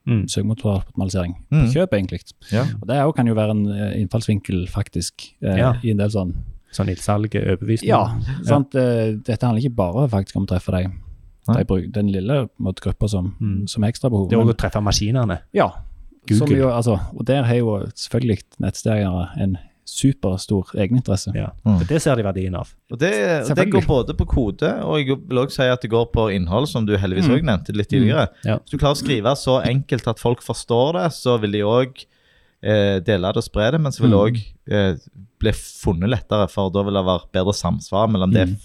Mm. søkemotoroptimalisering Mm. på kjøp, egentlig. Ja. Og Det òg kan jo være en eh, innfallsvinkel, faktisk, eh, Ja. i en del sånn Sånn ildsalg, overbevisning. Ja, sant? Ja. dette handler ikke bare faktisk om å treffe deg. De den lille på gruppa som, Mm. som er ekstra. Det er òg å treffe maskinene. Ja. Som Google. jo, altså, og der har jo selvfølgelig nettstedere en superstor egeninteresse. Ja. Mm. Det ser de verdien av. Og det, og det går både på kode, og jeg vil også si at det går på innhold, som du heldigvis Mm. også nevnte litt tidligere. Ja. Hvis du klarer å skrive så enkelt at folk forstår det, så vil de òg eh, dele det og spre det, men så vil det Mm. òg eh, bli funnet lettere, for da vil det være bedre samsvar mellom det Mm.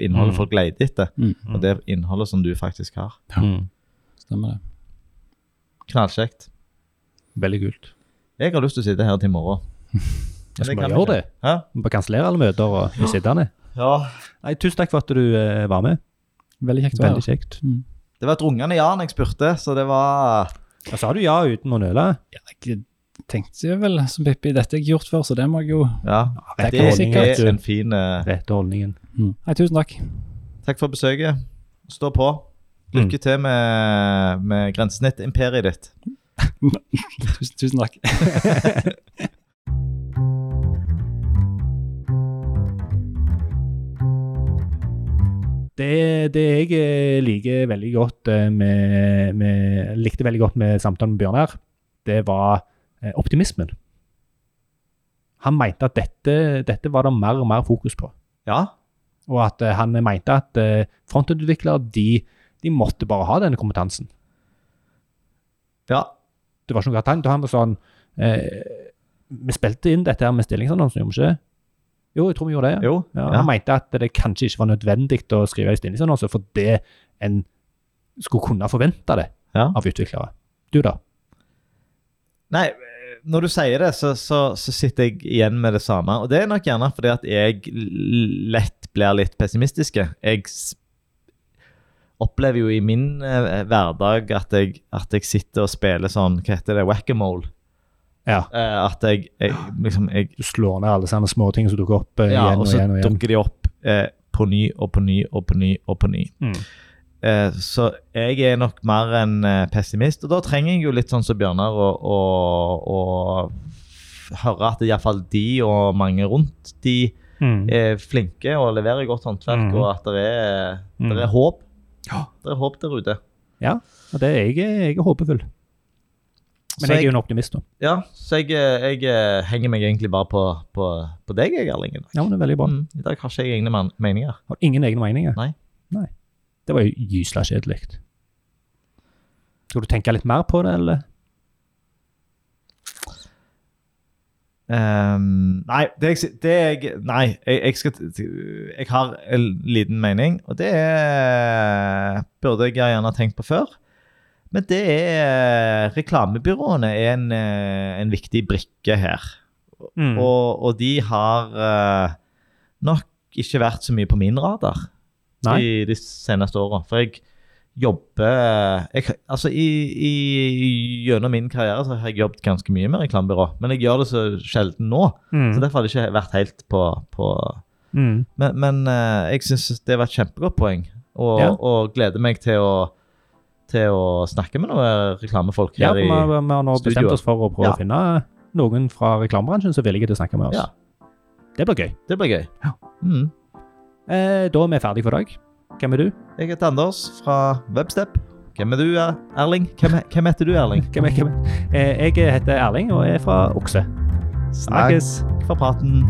innholdet Mm. folk leter etter, Mm. og det innholdet som du faktisk har. Ja. Mm. Stemmer det. Knallkjekt. Veldig kult. Jeg har lyst til å sitte her til i morgen. Jeg skal kan bare gjøre det. Vi Bare kansellere alle møter og bli sittende. ja. Nei, tusen takk for at du eh, var med. Veldig kjekt å være Veldig her. kjekt. Mm. Det var et rungende ja når jeg spurte, så det var Da sa du ja uten å nøle. Ja, jeg tenkte jo vel som Pippi, dette har jeg gjort før, så det må jeg jo Ja. Det holdningen. er en fin eh, Rette holdningen. mm. Nei, tusen takk. Takk for besøket. Stå på. Lykke til med, med grensesnittimperiet ditt. Tusen, tusen takk. Det, det jeg eh, liker veldig godt eh, med, med Likte veldig godt med samtalen med Bjørnar, det var eh, optimismen. Han mente at dette, dette var det mer og mer fokus på. Ja. Og at han mente at frontutviklere de, de måtte bare ha denne kompetansen. Ja. Det var ikke noe at han, var sånn eh, Vi spilte inn dette her med stillingsannonsen, gjorde vi ikke? Jo, jeg tror vi gjorde det. Jo. Ja. Han mente at det kanskje ikke var nødvendig å skrive en stillingsannonse fordi en skulle kunne forvente det Ja. av utviklere. Du, da? Nei, når du sier det, så, så, så sitter jeg igjen med det samme. Og det er nok gjerne fordi at jeg lett blir litt pessimistisk. Jeg opplever jo i min eh, hverdag at jeg, at jeg sitter og spiller sånn, hva heter det, whack-a-mole. Ja. Uh, at jeg, jeg liksom jeg, Du slår ned alle sånne småting som dukker opp uh, Ja, igjen og og så igjen og så dukker de opp uh, på ny og på ny og på ny og på ny. Mm. Eh, så jeg er nok mer en pessimist. Og da trenger jeg jo litt sånn som Bjørnar å, høre at iallfall de og mange rundt de Mm. er flinke og leverer godt håndverk, mm. og at det er, Mm. det er håp. Ja. Det er håp der ute. Ja, og det er jeg, jeg er håpefull. Men jeg, jeg er jo en optimist, da. Ja, så jeg, jeg, eh, henger meg egentlig bare på, på, på deg, jeg, Erling. Ja, men det er veldig bra. Mm, I dag har ikke jeg egne man- meninger. Har ingen egne meninger? Nei. Nei. Det var jo gysla kjedelig. Skal du tenke litt mer på det, eller? Um, nei, det det jeg Nei, jeg, jeg skal Jeg har en liten mening, og det er Burde jeg gjerne tenkt på før. Men det er Reklamebyråene er en, eh, en viktig brikke her. Mm. Og, og de har eh, nok ikke vært så mye på min radar Nei. i de seneste åra. For jeg jobber jeg, Altså, i, i, gjennom min karriere så har jeg jobbet ganske mye med reklamebyrå, men jeg gjør det så sjelden nå. Mm. Så derfor har det ikke vært helt på, på Mm. Men, men eh, jeg syns det var et kjempegodt poeng, og, Ja. og gleder meg til å, til å snakke med noen reklamefolk her ja, i vi har nå studio. bestemt oss for å prøve Ja. å finne noen fra reklamebransjen som er villige til å snakke med oss. Ja. Det blir gøy. Det blir gøy. Ja. Mm. Eh, da er vi ferdige for i dag. Hvem er du? Jeg heter Anders fra Webstep. Hvem er du, Er- Erling? Hvem, hvem heter du, Erling? Hvem er, hvem er? Eh, jeg heter Erling og er fra Okse. Snakkes. Takk for praten.